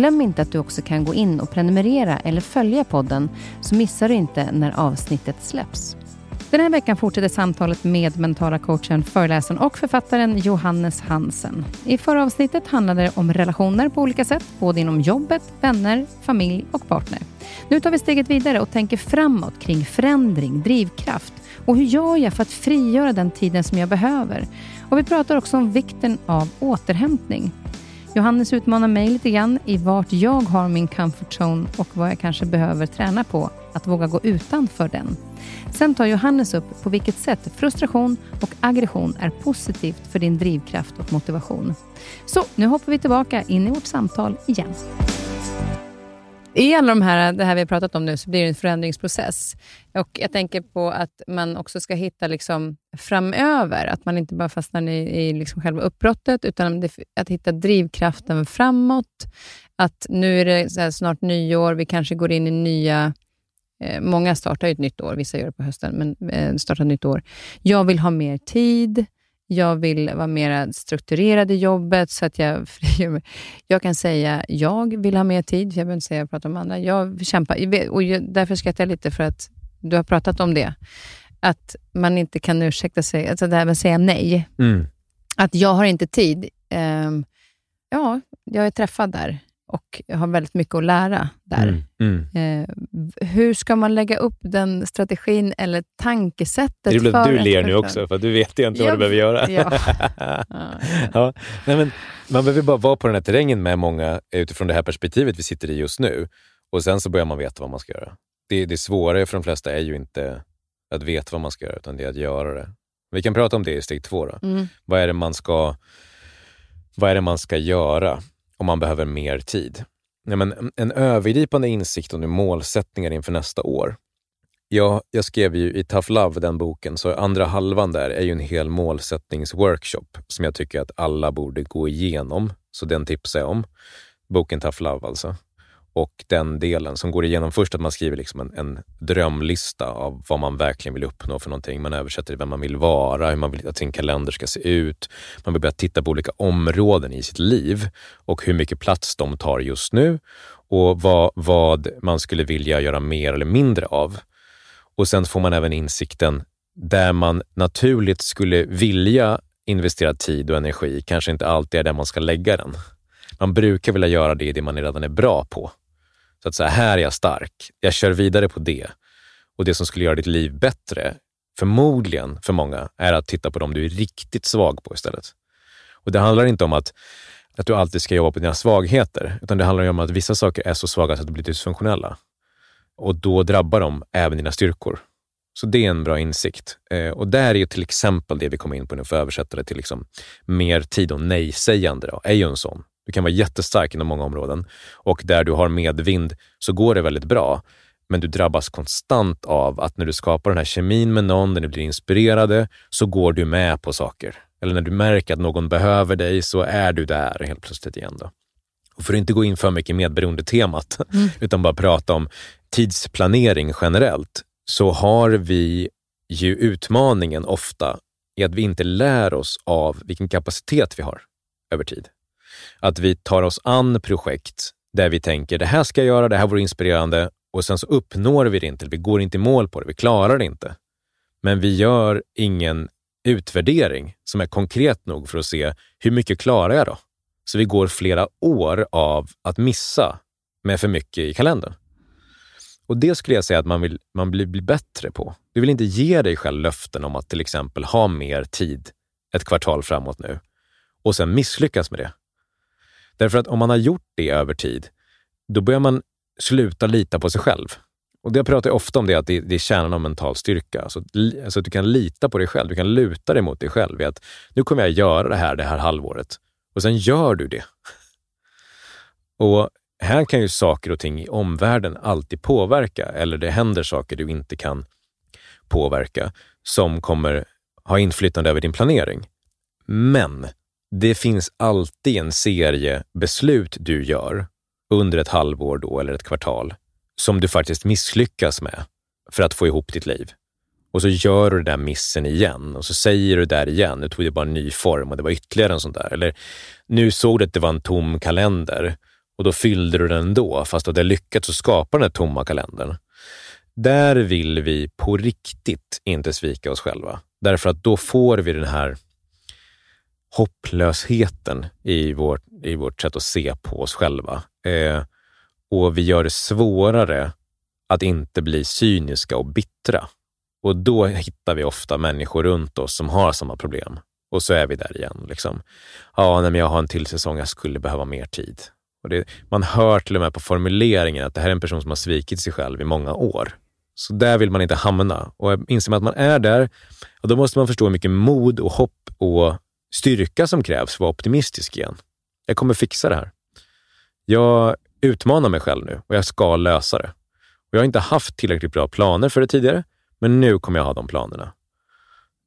Glöm inte att du också kan gå in och prenumerera eller följa podden så missar du inte när avsnittet släpps. Den här veckan fortsätter samtalet med mentala coachen, föreläsaren och författaren Johannes Hansen. I förra avsnittet handlade det om relationer på olika sätt, både inom jobbet, vänner, familj och partner. Nu tar vi steget vidare och tänker framåt kring förändring, drivkraft och hur gör jag för att frigöra den tiden som jag behöver? Och vi pratar också om vikten av återhämtning. Johannes utmanar mig lite grann i vart jag har min comfort zone och vad jag kanske behöver träna på att våga gå utanför den. Sen tar Johannes upp på vilket sätt frustration och aggression är positivt för din drivkraft och motivation. Så nu hoppar vi tillbaka in i vårt samtal igen. I alla de här, det här vi har pratat om nu så blir det en förändringsprocess. Och Jag tänker på att man också ska hitta liksom framöver, att man inte bara fastnar i, i liksom själva uppbrottet, utan att hitta drivkraften framåt. Att nu är det snart nyår, vi kanske går in i nya Eh, många startar ju ett nytt år, vissa gör det på hösten, men eh, startar ett nytt år. Jag vill ha mer tid. Jag vill vara mer strukturerad i jobbet, så att jag Jag kan säga jag vill ha mer tid, jag behöver inte säga jag pratar om andra. Jag kämpar, och därför skrattar jag lite, för att du har pratat om det. Att man inte kan ursäkta sig, alltså det här med att säga nej. Mm. Att jag har inte tid. Um, ja, jag är träffad där och har väldigt mycket att lära där. Mm, mm. Eh, hur ska man lägga upp den strategin eller tankesättet? Det är att du ler nu också, för du vet egentligen vad du behöver göra. Ja. ja, ja. Nej, men man behöver bara vara på den här terrängen med många utifrån det här perspektivet vi sitter i just nu. Och sen så börjar man veta vad man ska göra. Det, det svåra för de flesta är ju inte att veta vad man ska göra, utan det är att göra det. Vi kan prata om det i steg två. Då. Mm. Vad, är det man ska, vad är det man ska göra? Om man behöver mer tid. Nej, men en övergripande insikt om målsättningar inför nästa år. Ja, jag skrev ju i Tough Love, den boken, så andra halvan där är ju en hel målsättningsworkshop som jag tycker att alla borde gå igenom. Så den tipsar jag om. Boken Tough Love alltså och den delen som går igenom först att man skriver liksom en, en, drömlista av vad man verkligen vill uppnå för någonting. Man översätter vem man vill vara, hur man vill att sin kalender ska se ut. Man vill börja titta på olika områden i sitt liv och hur mycket plats de tar just nu och vad, vad man skulle vilja göra mer eller mindre av. Och sen får man även insikten där man naturligt skulle vilja investera tid och energi, kanske inte alltid är där man ska lägga den. Man brukar vilja göra det i det man redan är bra på. Så att så här, här är jag stark. Jag kör vidare på det. Och det som skulle göra ditt liv bättre, förmodligen för många, är att titta på dem du är riktigt svag på istället. Och Det handlar inte om att, att du alltid ska jobba på dina svagheter, utan det handlar om att vissa saker är så svaga så att de blir dysfunktionella. Och då drabbar de även dina styrkor. Så det är en bra insikt. Eh, och där är ju till exempel det vi kommer in på nu för att översätta det till liksom mer tid och nej-sägande, då, är ju en sån. Du kan vara jättestark inom många områden och där du har medvind så går det väldigt bra. Men du drabbas konstant av att när du skapar den här kemin med någon, när ni blir inspirerade, så går du med på saker. Eller när du märker att någon behöver dig så är du där helt plötsligt igen. Då. Och för att inte gå in för mycket i medberoende-temat, mm. utan bara prata om tidsplanering generellt, så har vi ju utmaningen ofta är att vi inte lär oss av vilken kapacitet vi har över tid. Att vi tar oss an projekt där vi tänker det här ska jag göra, det här vore inspirerande och sen så uppnår vi det inte, vi går inte i mål på det, vi klarar det inte. Men vi gör ingen utvärdering som är konkret nog för att se hur mycket klarar jag då? Så vi går flera år av att missa med för mycket i kalendern. Och Det skulle jag säga att man vill, man bli, bli bättre på. Du vill inte ge dig själv löften om att till exempel ha mer tid ett kvartal framåt nu och sen misslyckas med det. Därför att om man har gjort det över tid, då börjar man sluta lita på sig själv. Och det pratar ofta om, det, att det, det är kärnan av mental styrka. Alltså, alltså att du kan lita på dig själv, du kan luta dig mot dig själv i att nu kommer jag göra det här det här halvåret. Och sen gör du det. Och här kan ju saker och ting i omvärlden alltid påverka, eller det händer saker du inte kan påverka som kommer ha inflytande över din planering. Men det finns alltid en serie beslut du gör under ett halvår då, eller ett kvartal som du faktiskt misslyckas med för att få ihop ditt liv. Och så gör du den där missen igen och så säger du det där igen. Nu tog det bara en ny form och det var ytterligare en sån där. Eller nu såg du att det var en tom kalender och då fyllde du den ändå, fast du hade lyckats att skapa den här tomma kalendern. Där vill vi på riktigt inte svika oss själva. Därför att då får vi den här hopplösheten i vårt, i vårt sätt att se på oss själva. Eh, och vi gör det svårare att inte bli cyniska och bittra. Och då hittar vi ofta människor runt oss som har samma problem. Och så är vi där igen. Liksom. Ja, nej, men jag har en till säsong, jag skulle behöva mer tid. Och det, man hör till och med på formuleringen att det här är en person som har svikit sig själv i många år. Så där vill man inte hamna. Och inser man att man är där, och då måste man förstå hur mycket mod och hopp och styrka som krävs för att vara optimistisk igen. Jag kommer fixa det här. Jag utmanar mig själv nu och jag ska lösa det. Och jag har inte haft tillräckligt bra planer för det tidigare, men nu kommer jag ha de planerna.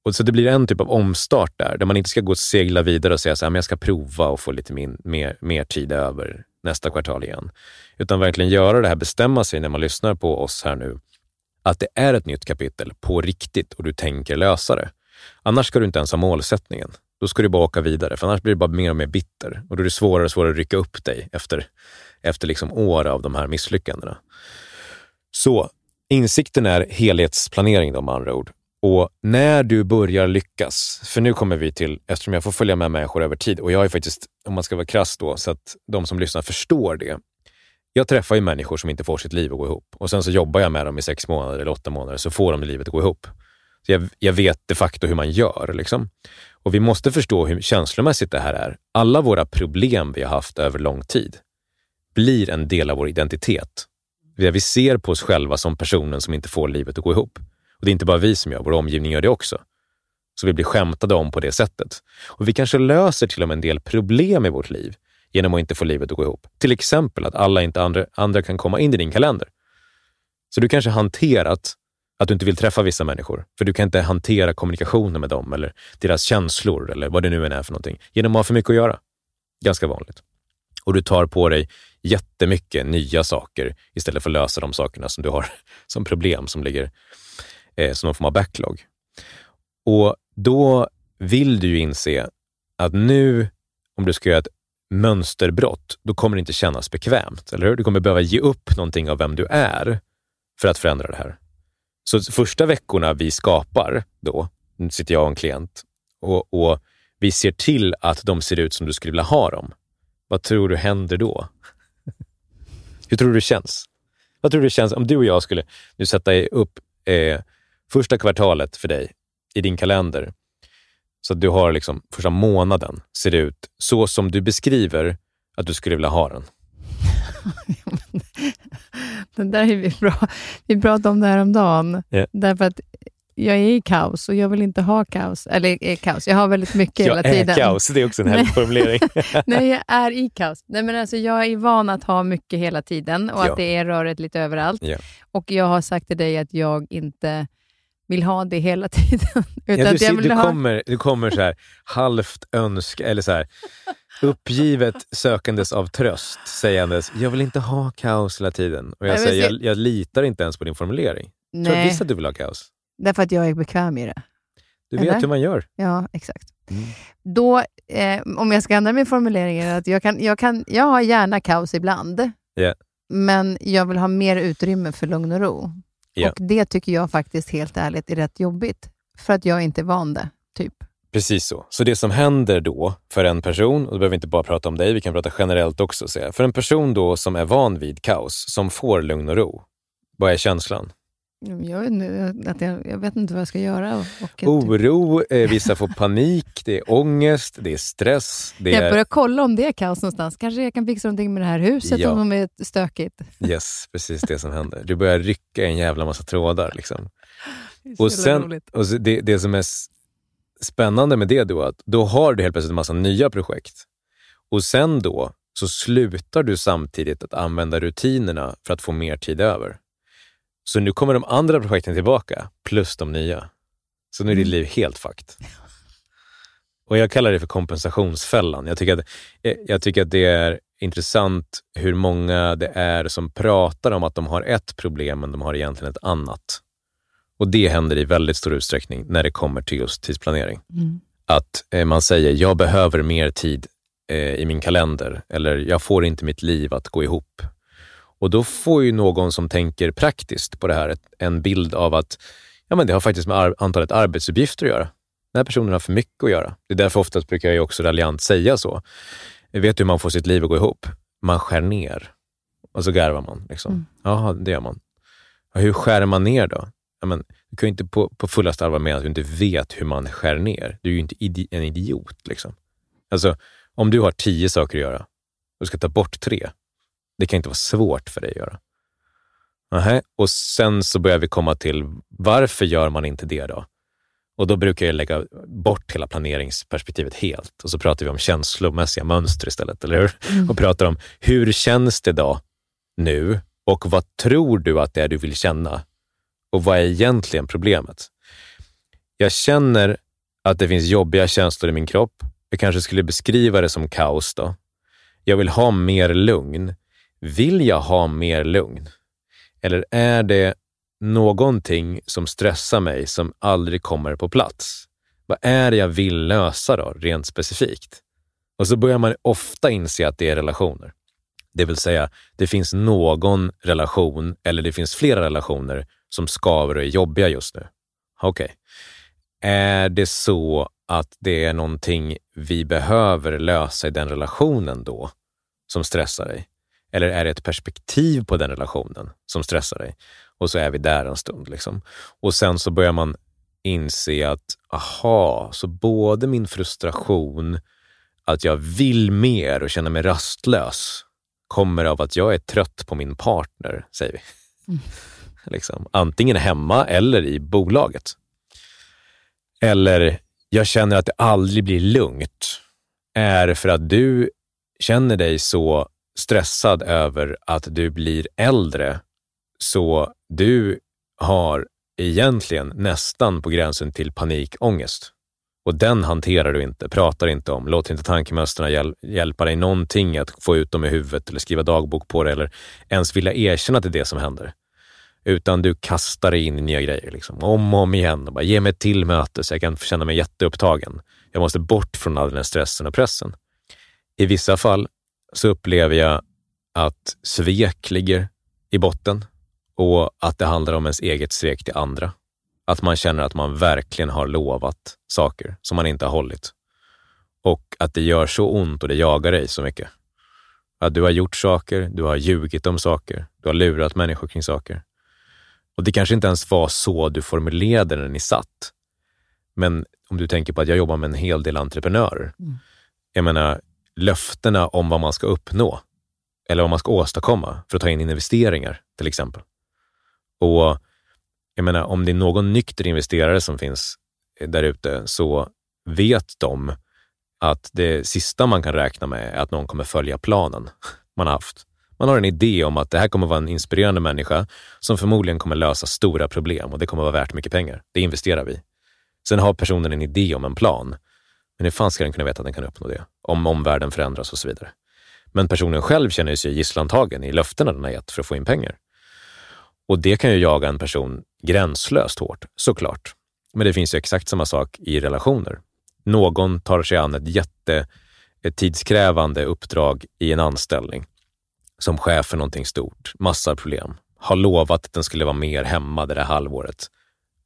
Och så det blir en typ av omstart där, där man inte ska gå och segla vidare och säga så här, men jag ska prova och få lite min, mer, mer tid över nästa kvartal igen. Utan verkligen göra det här, bestämma sig när man lyssnar på oss här nu, att det är ett nytt kapitel på riktigt och du tänker lösa det. Annars ska du inte ens ha målsättningen. Då ska du bara åka vidare, för annars blir du bara mer och mer bitter och då är det svårare och svårare att rycka upp dig efter, efter liksom år av de här misslyckandena. Så insikten är helhetsplanering då med andra ord. Och när du börjar lyckas, för nu kommer vi till, eftersom jag får följa med människor över tid och jag är faktiskt, om man ska vara krass då, så att de som lyssnar förstår det. Jag träffar ju människor som inte får sitt liv att gå ihop och sen så jobbar jag med dem i sex månader eller åtta månader så får de livet att gå ihop. Så jag, jag vet de facto hur man gör. Liksom. Och vi måste förstå hur känslomässigt det här är. Alla våra problem vi har haft över lång tid blir en del av vår identitet. Vi ser på oss själva som personen som inte får livet att gå ihop. Och det är inte bara vi som gör, vår omgivning gör det också. Så vi blir skämtade om på det sättet. Och vi kanske löser till och med en del problem i vårt liv genom att inte få livet att gå ihop. Till exempel att alla inte andra, andra kan komma in i din kalender. Så du kanske hanterat att du inte vill träffa vissa människor, för du kan inte hantera kommunikationen med dem eller deras känslor eller vad det nu än är för någonting, genom att ha för mycket att göra. Ganska vanligt. Och du tar på dig jättemycket nya saker istället för att lösa de sakerna som du har som problem som ligger eh, som någon form av backlog. Och då vill du ju inse att nu, om du ska göra ett mönsterbrott, då kommer det inte kännas bekvämt, eller hur? Du kommer behöva ge upp någonting av vem du är för att förändra det här. Så första veckorna vi skapar då, nu sitter jag och en klient, och, och vi ser till att de ser ut som du skulle vilja ha dem. Vad tror du händer då? Hur tror du det känns? Vad tror du det känns om du och jag skulle nu sätta upp eh, första kvartalet för dig i din kalender, så att du har liksom första månaden ser ut så som du beskriver att du skulle vilja ha den. Den där är vi bra. Vi pratade om det här om dagen. Yeah. Därför att jag är i kaos och jag vill inte ha kaos. Eller är kaos, jag har väldigt mycket hela tiden. Jag är kaos, det är också en härlig formulering. Nej, jag är i kaos. Nej, men alltså, jag är van att ha mycket hela tiden och ja. att det är rörigt lite överallt. Ja. Och jag har sagt till dig att jag inte vill ha det hela tiden. Utan ja, du, ser, du, ha... kommer, du kommer så här halvt önska, eller så här, uppgivet sökandes av tröst, sägandes jag vill inte ha kaos hela tiden. Och jag, Nej, säger, jag, jag, litar inte ens på din formulering. Nej. Jag tror visst att du vill ha kaos. Därför att jag är bekväm i det. Du vet Eller? hur man gör. Ja, exakt. Mm. Då, eh, om jag ska ändra min formulering, är att jag, kan, jag, kan, jag har gärna kaos ibland, Ja. men jag vill ha mer utrymme för lugn och ro. Ja. Och det tycker jag faktiskt helt ärligt är rätt jobbigt, för att jag inte är van det, typ. Precis så. Så det som händer då för en person, och då behöver vi inte bara prata om dig, vi kan prata generellt också. Säga. För en person då som är van vid kaos, som får lugn och ro, vad är känslan? Jag vet, nu, att jag, jag vet inte vad jag ska göra. Och, och Oro, eh, vissa får panik, det är ångest, det är stress. Det Jag är... börjar kolla om det är kaos någonstans. Kanske jag kan fixa någonting med det här huset Ja. om det är stökigt. Yes, precis det som händer. Du börjar rycka i en jävla massa trådar. Liksom. Är Och, sen, och det, det som är spännande med det då, att då har du helt plötsligt en massa nya projekt. Och sen då så slutar du samtidigt att använda rutinerna för att få mer tid över. Så nu kommer de andra projekten tillbaka, plus de nya. Så nu är ditt liv helt fucked. Och jag kallar det för kompensationsfällan. Jag tycker, att, eh, jag tycker att det är intressant hur många det är som pratar om att de har ett problem, men de har egentligen ett annat. Och det händer i väldigt stor utsträckning när det kommer till just tidsplanering. Mm. Att eh, man säger, jag behöver mer tid eh, i min kalender, eller jag får inte mitt liv att gå ihop. Och då får ju någon som tänker praktiskt på det här en bild av att ja, men det har faktiskt med antalet arbetsuppgifter att göra. Den här personen har för mycket att göra. Det är därför oftast brukar jag också raljant säga så. Vet du hur man får sitt liv att gå ihop? Man skär ner. Och så garvar man. Liksom. Mm. Jaha, det gör man. Ja, hur skär man ner då? Men, du kan ju inte på, på fullaste allvar mena att du inte vet hur man skär ner. Du är ju inte idi- en idiot. Liksom. Alltså, om du har tio saker att göra och du ska ta bort tre, det kan inte vara svårt för dig att göra. Nähä. Och sen så börjar vi komma till varför gör man inte det då? Och då brukar jag lägga bort hela planeringsperspektivet helt och så pratar vi om känslomässiga mönster istället, eller hur? Och pratar om hur känns det då nu och vad tror du att det är du vill känna? Och vad är egentligen problemet? Jag känner att det finns jobbiga känslor i min kropp. Jag kanske skulle beskriva det som kaos då. Jag vill ha mer lugn. Vill jag ha mer lugn? Eller är det någonting som stressar mig som aldrig kommer på plats? Vad är det jag vill lösa då, rent specifikt? Och så börjar man ofta inse att det är relationer. Det vill säga, det finns någon relation eller det finns flera relationer som skaver och är jobbiga just nu. Okej. Är det så att det är någonting vi behöver lösa i den relationen då som stressar dig? Eller är det ett perspektiv på den relationen som stressar dig? Och så är vi där en stund. Liksom. Och sen så börjar man inse att, aha, så både min frustration, att jag vill mer och känner mig rastlös, kommer av att jag är trött på min partner, säger vi. Mm. Liksom. Antingen hemma eller i bolaget. Eller jag känner att det aldrig blir lugnt, är för att du känner dig så stressad över att du blir äldre, så du har egentligen nästan på gränsen till panikångest. Och den hanterar du inte, pratar inte om, låter inte tankemönstren hjäl- hjälpa dig någonting att få ut dem i huvudet eller skriva dagbok på det eller ens vilja erkänna att det är det som händer. Utan du kastar dig in i nya grejer, liksom, om och om igen. Och bara, ge mig ett till möte så jag kan känna mig jätteupptagen. Jag måste bort från all den här stressen och pressen. I vissa fall så upplever jag att svek ligger i botten och att det handlar om ens eget svek till andra. Att man känner att man verkligen har lovat saker som man inte har hållit. Och att det gör så ont och det jagar dig så mycket. Att du har gjort saker, du har ljugit om saker, du har lurat människor kring saker. Och det kanske inte ens var så du formulerade när ni satt. Men om du tänker på att jag jobbar med en hel del entreprenörer. Mm. Jag menar, löftena om vad man ska uppnå eller vad man ska åstadkomma för att ta in investeringar till exempel. Och jag menar, om det är någon nykter investerare som finns där ute så vet de att det sista man kan räkna med är att någon kommer följa planen man har haft. Man har en idé om att det här kommer vara en inspirerande människa som förmodligen kommer lösa stora problem och det kommer vara värt mycket pengar. Det investerar vi. Sen har personen en idé om en plan, men hur fan ska den kunna veta att den kan uppnå det? Om omvärlden förändras och så vidare. Men personen själv känner sig gisslantagen i löftena den har gett för att få in pengar. Och det kan ju jaga en person gränslöst hårt, såklart. Men det finns ju exakt samma sak i relationer. Någon tar sig an ett jätte ett tidskrävande uppdrag i en anställning som chef för någonting stort, massa problem, har lovat att den skulle vara mer hemma det där halvåret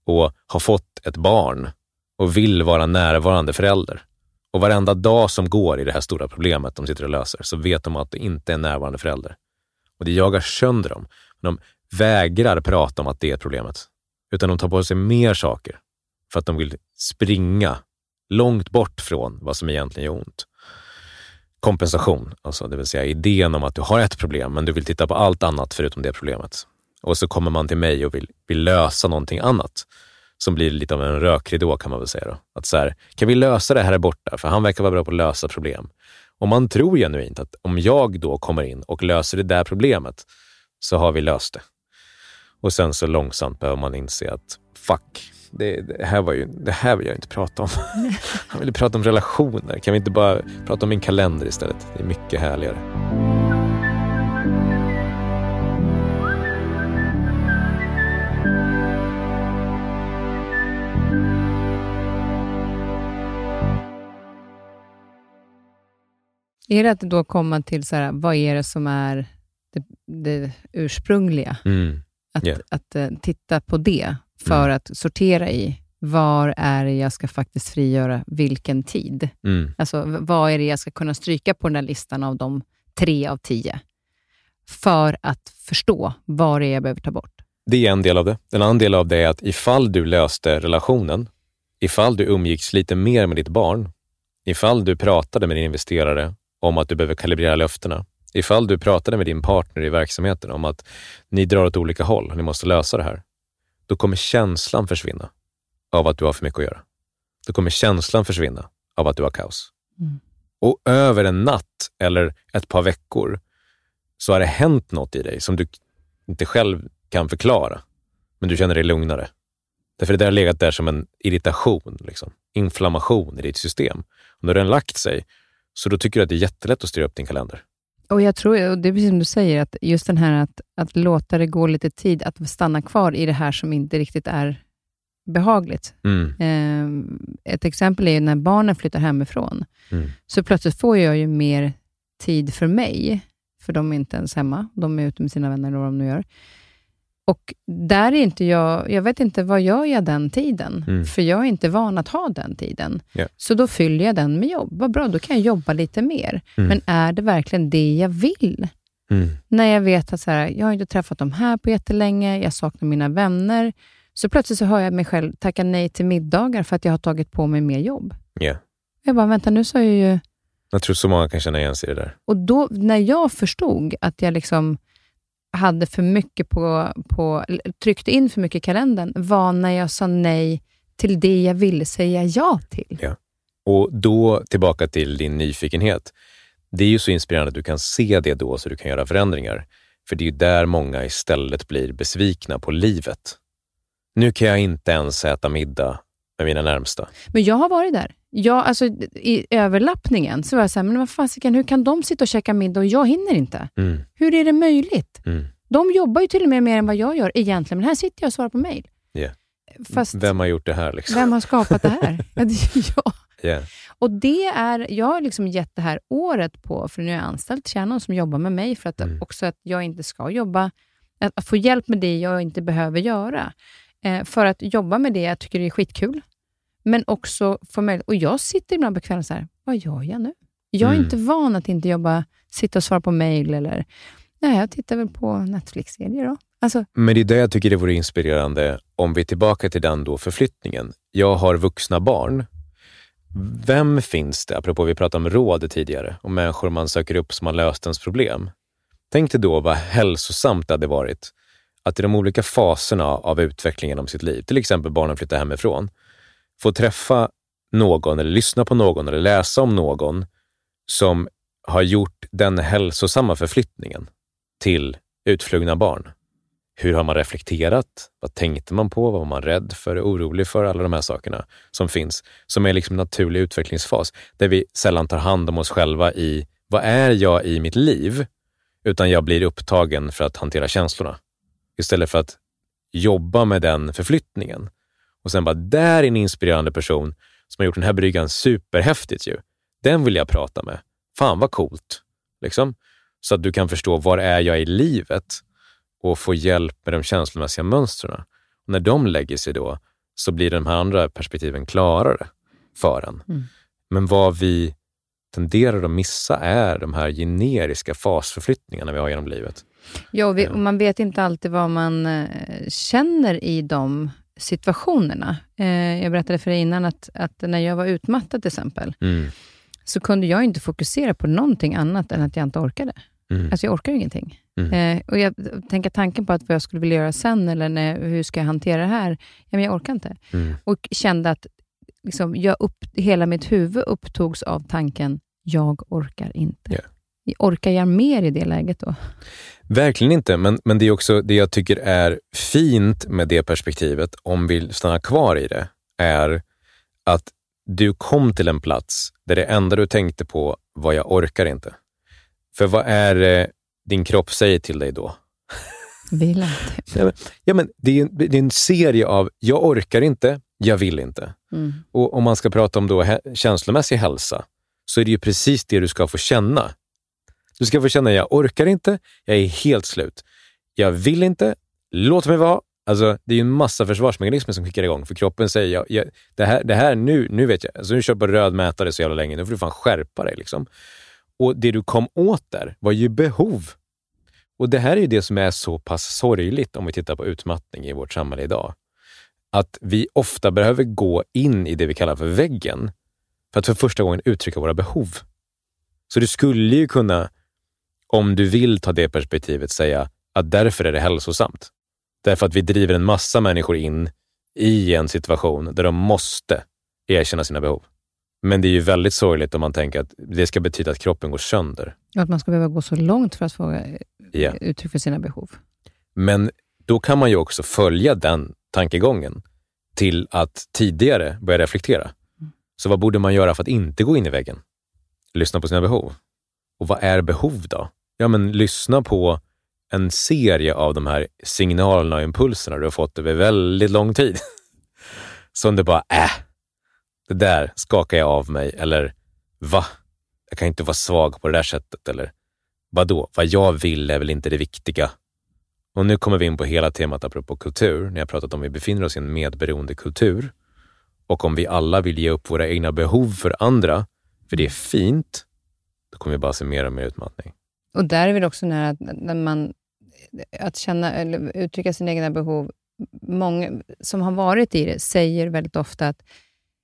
och har fått ett barn och vill vara närvarande förälder. Och varenda dag som går i det här stora problemet de sitter och löser så vet de att det inte är en närvarande förälder. Och det jagar sönder dem. de vägrar prata om att det är problemet, utan de tar på sig mer saker för att de vill springa långt bort från vad som egentligen gör ont. Kompensation, alltså det vill säga idén om att du har ett problem, men du vill titta på allt annat förutom det problemet. Och så kommer man till mig och vill, vill lösa någonting annat som blir lite av en rökridå kan man väl säga. Då. Att så här, kan vi lösa det här borta? För han verkar vara bra på att lösa problem. Och man tror genuint att om jag då kommer in och löser det där problemet så har vi löst det. Och sen så långsamt behöver man inse att fuck, det, det, här var ju, det här vill jag inte prata om. Han vill prata om relationer. Kan vi inte bara prata om min kalender istället? Det är mycket härligare. Är det att då komma till så här, vad är det som är det, det ursprungliga? Mm. Att, Yeah. att eh, titta på det för Mm. att sortera i var är det jag ska faktiskt frigöra vilken tid? Mm. Alltså, vad är det jag ska kunna stryka på den där listan av de tre av tio? För att förstå vad det är jag behöver ta bort. Det är en del av det. En annan del av det är att ifall du löste relationen, ifall du umgicks lite mer med ditt barn, ifall du pratade med din investerare om att du behöver kalibrera löftena, ifall du pratade med din partner i verksamheten om att ni drar åt olika håll, ni måste lösa det här, då kommer känslan försvinna av att du har för mycket att göra. Då kommer känslan försvinna av att du har kaos. Mm. Och över en natt eller ett par veckor så har det hänt något i dig som du inte själv kan förklara, men du känner dig lugnare. Därför det där har legat där som en irritation, liksom. inflammation i ditt system. Och när den lagt sig, så då tycker du att det är jättelätt att styra upp din kalender. Och jag tror, och det är precis som du säger, att just den här att, att låta det gå lite tid, att stanna kvar i det här som inte riktigt är behagligt. Mm. Eh, ett exempel är när barnen flyttar hemifrån, Mm. så plötsligt får jag ju mer tid för mig, för de är inte ens hemma. De är ute med sina vänner eller vad de nu gör. Och där är inte jag, jag vet inte vad gör jag den tiden? Mm. För jag är inte van att ha den tiden. Ja. Så då fyller jag den med jobb. Vad bra, då kan jag jobba lite mer. Mm. Men är det verkligen det jag vill? Mm. När jag vet att så här, jag har inte träffat dem här på jättelänge, jag saknar mina vänner. Så plötsligt så hör jag mig själv tacka nej till middagar för att jag har tagit på mig mer jobb. Ja. Jag bara, vänta nu sa jag ju... Jag tror så många kan känna igen sig i det där. Och då, när jag förstod att jag liksom hade för mycket på, på, tryckte in för mycket i kalendern, var när jag sa nej till det jag ville säga ja till. Och då tillbaka till din nyfikenhet. Det är ju så inspirerande att du kan se det då så du kan göra förändringar. För det är ju där många istället blir besvikna på livet. Nu kan jag inte ens äta middag med mina närmsta. Men jag har varit där. Jag, alltså, I överlappningen så var jag så här, men vad fasiken, hur kan de sitta och käka middag och jag hinner inte? Mm. Hur är det möjligt? Mm. De jobbar ju till och med mer än vad jag gör egentligen, men här sitter jag och svarar på mejl. Yeah. Fast vem? Vem har gjort det här? Liksom? har skapat det här? ja, det är jag. Yeah. Och det är, jag har liksom gett det här året på, för nu har jag anställt Shannon som jobbar med mig, för att Mm. också att jag inte ska jobba, att, att få hjälp med det jag inte behöver göra. Eh, för att jobba med det jag tycker det är skitkul, men också få möjlighet. Och jag sitter ibland på kvällen så här, vad gör jag nu? Jag är Mm. inte van att inte jobba, sitta och svara på mejl eller, nej, jag tittar väl på Netflix-serier då. Alltså, Men det är det jag tycker det vore inspirerande om vi är tillbaka till den då förflyttningen. Jag har vuxna barn. Vem finns det, apropå vi pratade om råd tidigare, om människor man söker upp som har löst ens problem. Tänk dig då vad hälsosamt det hade varit att i de olika faserna av utvecklingen om sitt liv, till exempel barnen flyttar hemifrån, få träffa någon eller lyssna på någon eller läsa om någon som har gjort den hälsosamma förflyttningen till utflugna barn. Hur har man reflekterat? Vad tänkte man på? Vad var man rädd för? Orolig för? Alla de här sakerna som finns, som är liksom en naturlig utvecklingsfas, där vi sällan tar hand om oss själva i vad är jag i mitt liv? Utan jag blir upptagen för att hantera känslorna. Istället för att jobba med den förflyttningen och sen bara, där är en inspirerande person som har gjort den här bryggan superhäftigt ju. Den vill jag prata med. Fan vad coolt. Liksom. Så att du kan förstå var är jag i livet och få hjälp med de känslomässiga mönstren. när de lägger sig då så blir de här andra perspektiven klarare för en. Mm. Men vad vi tenderar att missa är de här generiska fasförflyttningarna vi har genom livet. Ja, vi, och man vet inte alltid vad man eh, känner i de situationerna. Eh, jag berättade för dig innan att, att när jag var utmattad till exempel, mm. så kunde jag inte fokusera på någonting annat än att jag inte orkade. Mm. Alltså jag orkar ingenting. Mm. Eh, och jag tänker tanken på att vad jag skulle vilja göra sen, eller när, hur ska jag hantera det här? Ja, men jag orkar inte. Mm. Och kände att liksom, jag upp, hela mitt huvud upptogs av tanken, jag orkar inte. Yeah. Orkar jag mer i det läget då? Verkligen inte, men, men det är också det jag tycker är fint med det perspektivet, om vi stannar kvar i det, är att du kom till en plats där det enda du tänkte på var jag orkar inte. För vad är det din kropp säger till dig då? Vila. Typ. Ja, men det, är, det är en serie av jag orkar inte, jag vill inte. Mm. Och om man ska prata om då känslomässig hälsa, så är det ju precis det du ska få känna. Du ska få känna, jag orkar inte, jag är helt slut. Jag vill inte, låt mig vara. Alltså, det är ju en massa försvarsmekanismer som kickar igång, för kroppen säger, jag, jag, det, här, det här nu, nu vet jag, alltså, nu kör på röd mätare så jävla länge, nu får du fan skärpa dig. Liksom. Och det du kom åt där var ju behov. Och det här är ju det som är så pass sorgligt om vi tittar på utmattning i vårt samhälle idag. Att vi ofta behöver gå in i det vi kallar för väggen för att för första gången uttrycka våra behov. Så du skulle ju kunna, om du vill ta det perspektivet, säga att därför är det hälsosamt. Därför att vi driver en massa människor in i en situation där de måste erkänna sina behov. Men det är ju väldigt sorgligt om man tänker att det ska betyda att kroppen går sönder. Och att man ska behöva gå så långt för att få yeah. uttryck för sina behov. Men då kan man ju också följa den tankegången till att tidigare börja reflektera. Mm. Så vad borde man göra för att inte gå in i väggen? Lyssna på sina behov. Och vad är behov då? Ja, men lyssna på en serie av de här signalerna och impulserna du har fått över väldigt lång tid. Som du bara, äh, det där skakar jag av mig. Eller va? Jag kan inte vara svag på det där sättet. Eller vadå? Vad jag vill är väl inte det viktiga. Och nu kommer vi in på hela temat apropå kultur, när jag pratat om vi befinner oss i en medberoende kultur. Och om vi alla vill ge upp våra egna behov för andra, för det är fint, då kommer vi bara se mer och mer utmattning. Och där är väl också när, att, när man, att känna eller uttrycka sina egna behov. Många som har varit i det säger väldigt ofta att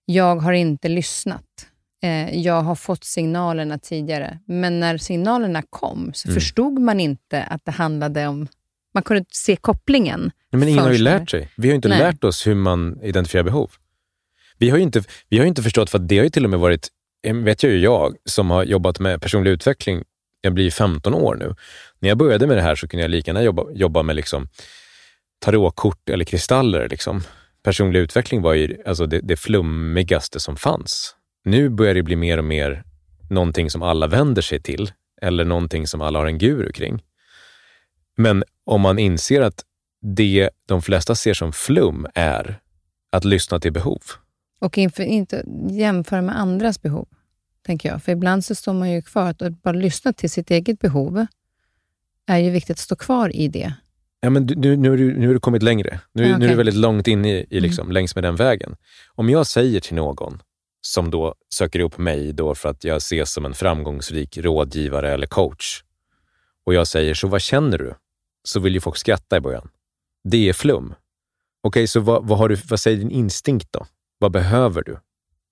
jag har inte lyssnat. Eh, jag har fått signalerna tidigare, men när signalerna kom så mm. förstod man inte att det handlade om... Man kunde se kopplingen. Nej, men ingen har ju lärt sig. Vi har inte Nej. lärt oss hur man identifierar behov. Vi har ju inte, vi har inte förstått, för det har ju till och med varit, vet jag ju jag, som har jobbat med personlig utveckling, jag blir 15 år nu. När jag började med det här så kunde jag lika gärna jobba, jobba med liksom tarotkort eller kristaller. Liksom personlig utveckling var ju alltså det, det flummigaste som fanns. Nu börjar det bli mer och mer någonting som alla vänder sig till eller någonting som alla har en guru kring. Men om man inser att det de flesta ser som flum är att lyssna till behov. Och inför, inte jämföra med andras behov, tänker jag. För ibland så står man ju kvar. Att bara lyssna till sitt eget behov är ju viktigt att stå kvar i det. Ja, men nu, nu, nu har du kommit längre. Nu, okay. nu är du väldigt långt inne i, i liksom, mm. längs med den vägen. Om jag säger till någon som då söker upp mig då för att jag ses som en framgångsrik rådgivare eller coach och jag säger, så vad känner du? Så vill ju folk skratta i början. Det är flum. Okej, okay, så vad, vad, har du, vad säger din instinkt då? Vad behöver du?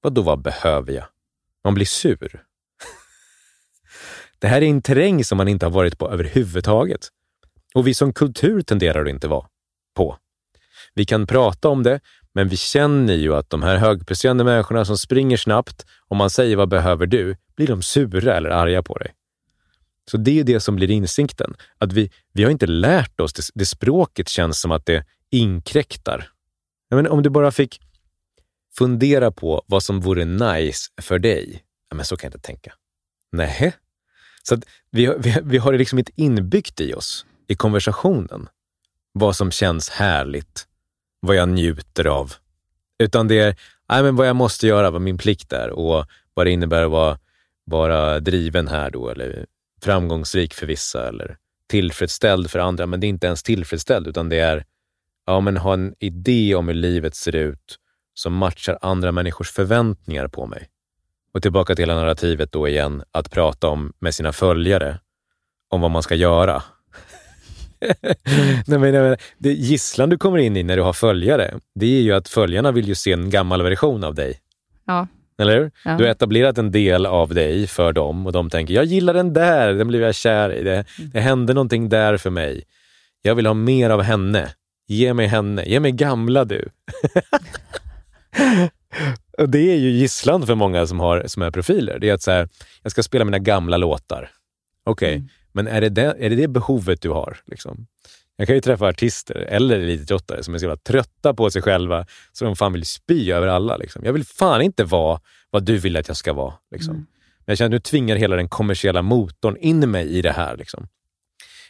Vad då vad behöver jag? Man blir sur. det här är en terräng som man inte har varit på överhuvudtaget. Och vi som kultur tenderar att inte vara på. Vi kan prata om det, men vi känner ju att de här högpresterande människorna som springer snabbt, om man säger vad behöver du, blir de sura eller arga på dig. Så det är det som blir insikten. Att vi, vi har inte lärt oss, det, det språket känns som att det inkräktar. Jag menar, om du bara fick fundera på vad som vore nice för dig. Ja, men så kan jag inte tänka. Nej. Så vi, vi, vi har det liksom inte inbyggt i oss i konversationen. Vad som känns härligt, vad jag njuter av. Utan det är nej, men vad jag måste göra, vad min plikt är och vad det innebär att vara, vara driven här då, eller framgångsrik för vissa, eller tillfredsställd för andra. Men det är inte ens tillfredsställd, utan det är ja, men ha en idé om hur livet ser ut som matchar andra människors förväntningar på mig. Och tillbaka till hela narrativet då igen, att prata om med sina följare om vad man ska göra. nej, men, det gisslan du kommer in i när du har följare, det är ju att följarna vill ju se en gammal version av dig. Ja. Eller hur? Ja. Du har etablerat en del av dig för dem och de tänker, jag gillar den där, den blev jag kär i. Det, mm. det hände någonting där för mig. Jag vill ha mer av henne. Ge mig henne. Ge mig gamla du. och det är ju gisslan för många som, har, som är profiler. Det är att så här, jag ska spela mina gamla låtar. Okej, okay. mm. men är det, det, är det det behovet du har? Liksom? Jag kan ju träffa artister eller elitidrottare som är så jävla trötta på sig själva så de fan vill spy över alla. Liksom. Jag vill fan inte vara vad du vill att jag ska vara. Liksom. Mm. Men jag känner att nu tvingar hela den kommersiella motorn in mig i det här. Liksom.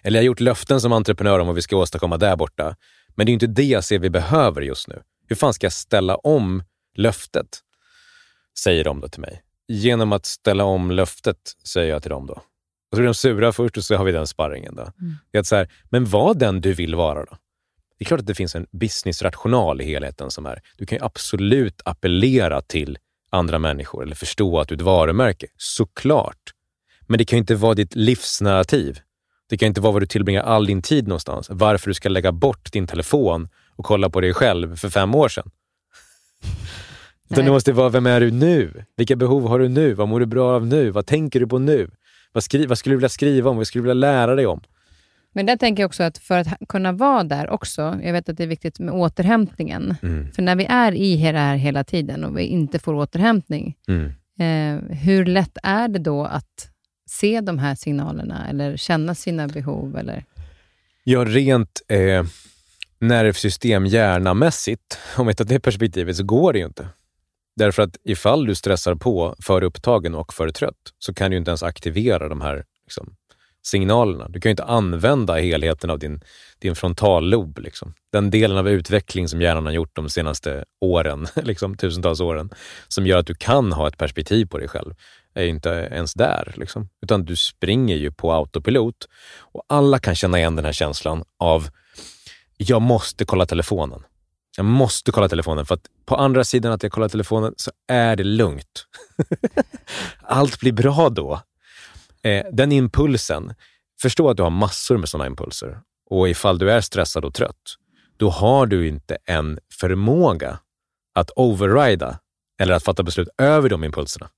Eller jag har gjort löften som entreprenör om vad vi ska åstadkomma där borta. Men det är inte det jag ser vi behöver just nu. Hur fan ska jag ställa om löftet? Säger de då till mig. Genom att ställa om löftet, säger jag till dem då. Och så blir de sura först och så har vi den sparringen. Då. Mm. Det är så här, men var den du vill vara då. Det är klart att det finns en businessrational i helheten som är, du kan ju absolut appellera till andra människor eller förstå att du är ett varumärke. Såklart. Men det kan ju inte vara ditt livsnarrativ. Det kan inte vara vad du tillbringar all din tid någonstans. Varför du ska lägga bort din telefon och kolla på dig själv för fem år sedan. Utan det måste vara, vem är du nu? Vilka behov har du nu? Vad mår du bra av nu? Vad tänker du på nu? Vad, skri vad skulle du vilja skriva om? Vad skulle du vilja lära dig om? Men där tänker jag också att för att kunna vara där också, jag vet att det är viktigt med återhämtningen. Mm. För när vi är i det här hela tiden och vi inte får återhämtning, mm. eh, hur lätt är det då att se de här signalerna eller känna sina behov? Eller? Ja, rent eh, nervsystem hjärnamässigt, om vi tar det perspektivet, så går det ju inte. Därför att ifall du stressar på för upptagen och för trött så kan du inte ens aktivera de här liksom, signalerna. Du kan ju inte använda helheten av din, din frontallob. Liksom. Den delen av utveckling som hjärnan har gjort de senaste åren, liksom, tusentals åren, som gör att du kan ha ett perspektiv på dig själv, är inte ens där. Liksom. Utan du springer ju på autopilot. Och alla kan känna igen den här känslan av jag måste kolla telefonen. Jag måste kolla telefonen för att på andra sidan att jag kollar telefonen så är det lugnt. Allt blir bra då. Eh, den impulsen, förstå att du har massor med sådana impulser och ifall du är stressad och trött, då har du inte en förmåga att overrida eller att fatta beslut över de impulserna.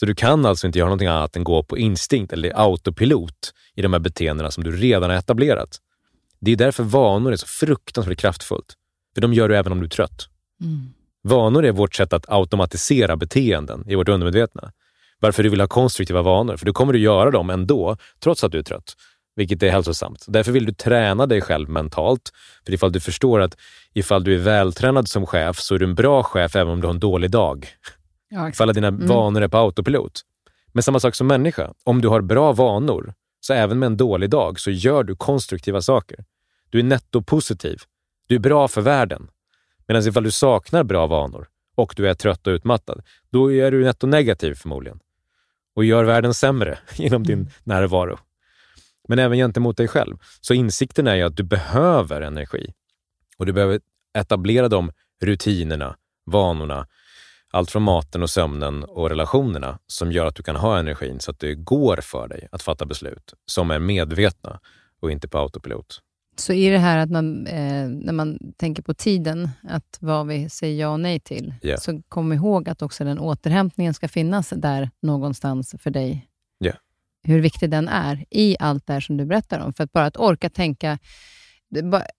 Så du kan alltså inte göra någonting annat än gå på instinkt eller autopilot i de här beteendena som du redan har etablerat. Det är därför vanor är så fruktansvärt kraftfullt. För de gör du även om du är trött. Mm. Vanor är vårt sätt att automatisera beteenden i vårt undermedvetna. Varför du vill ha konstruktiva vanor, för då kommer du göra dem ändå, trots att du är trött. Vilket är hälsosamt. Därför vill du träna dig själv mentalt. För ifall du förstår att ifall du är vältränad som chef så är du en bra chef även om du har en dålig dag. Ja, ifall dina mm. vanor är på autopilot. Men samma sak som människa. Om du har bra vanor, så även med en dålig dag, så gör du konstruktiva saker. Du är nettopositiv. Du är bra för världen. Medan ifall du saknar bra vanor och du är trött och utmattad, då är du netto negativ förmodligen och gör världen sämre genom din mm. närvaro. Men även gentemot dig själv. Så insikten är ju att du behöver energi och du behöver etablera de rutinerna, vanorna, allt från maten och sömnen och relationerna som gör att du kan ha energin så att det går för dig att fatta beslut som är medvetna och inte på autopilot. Så i det här att man, eh, när man tänker på tiden, att vad vi säger ja och nej till, yeah. så kom ihåg att också den återhämtningen ska finnas där någonstans för dig. Yeah. Hur viktig den är i allt det här som du berättar om. För att bara att orka tänka,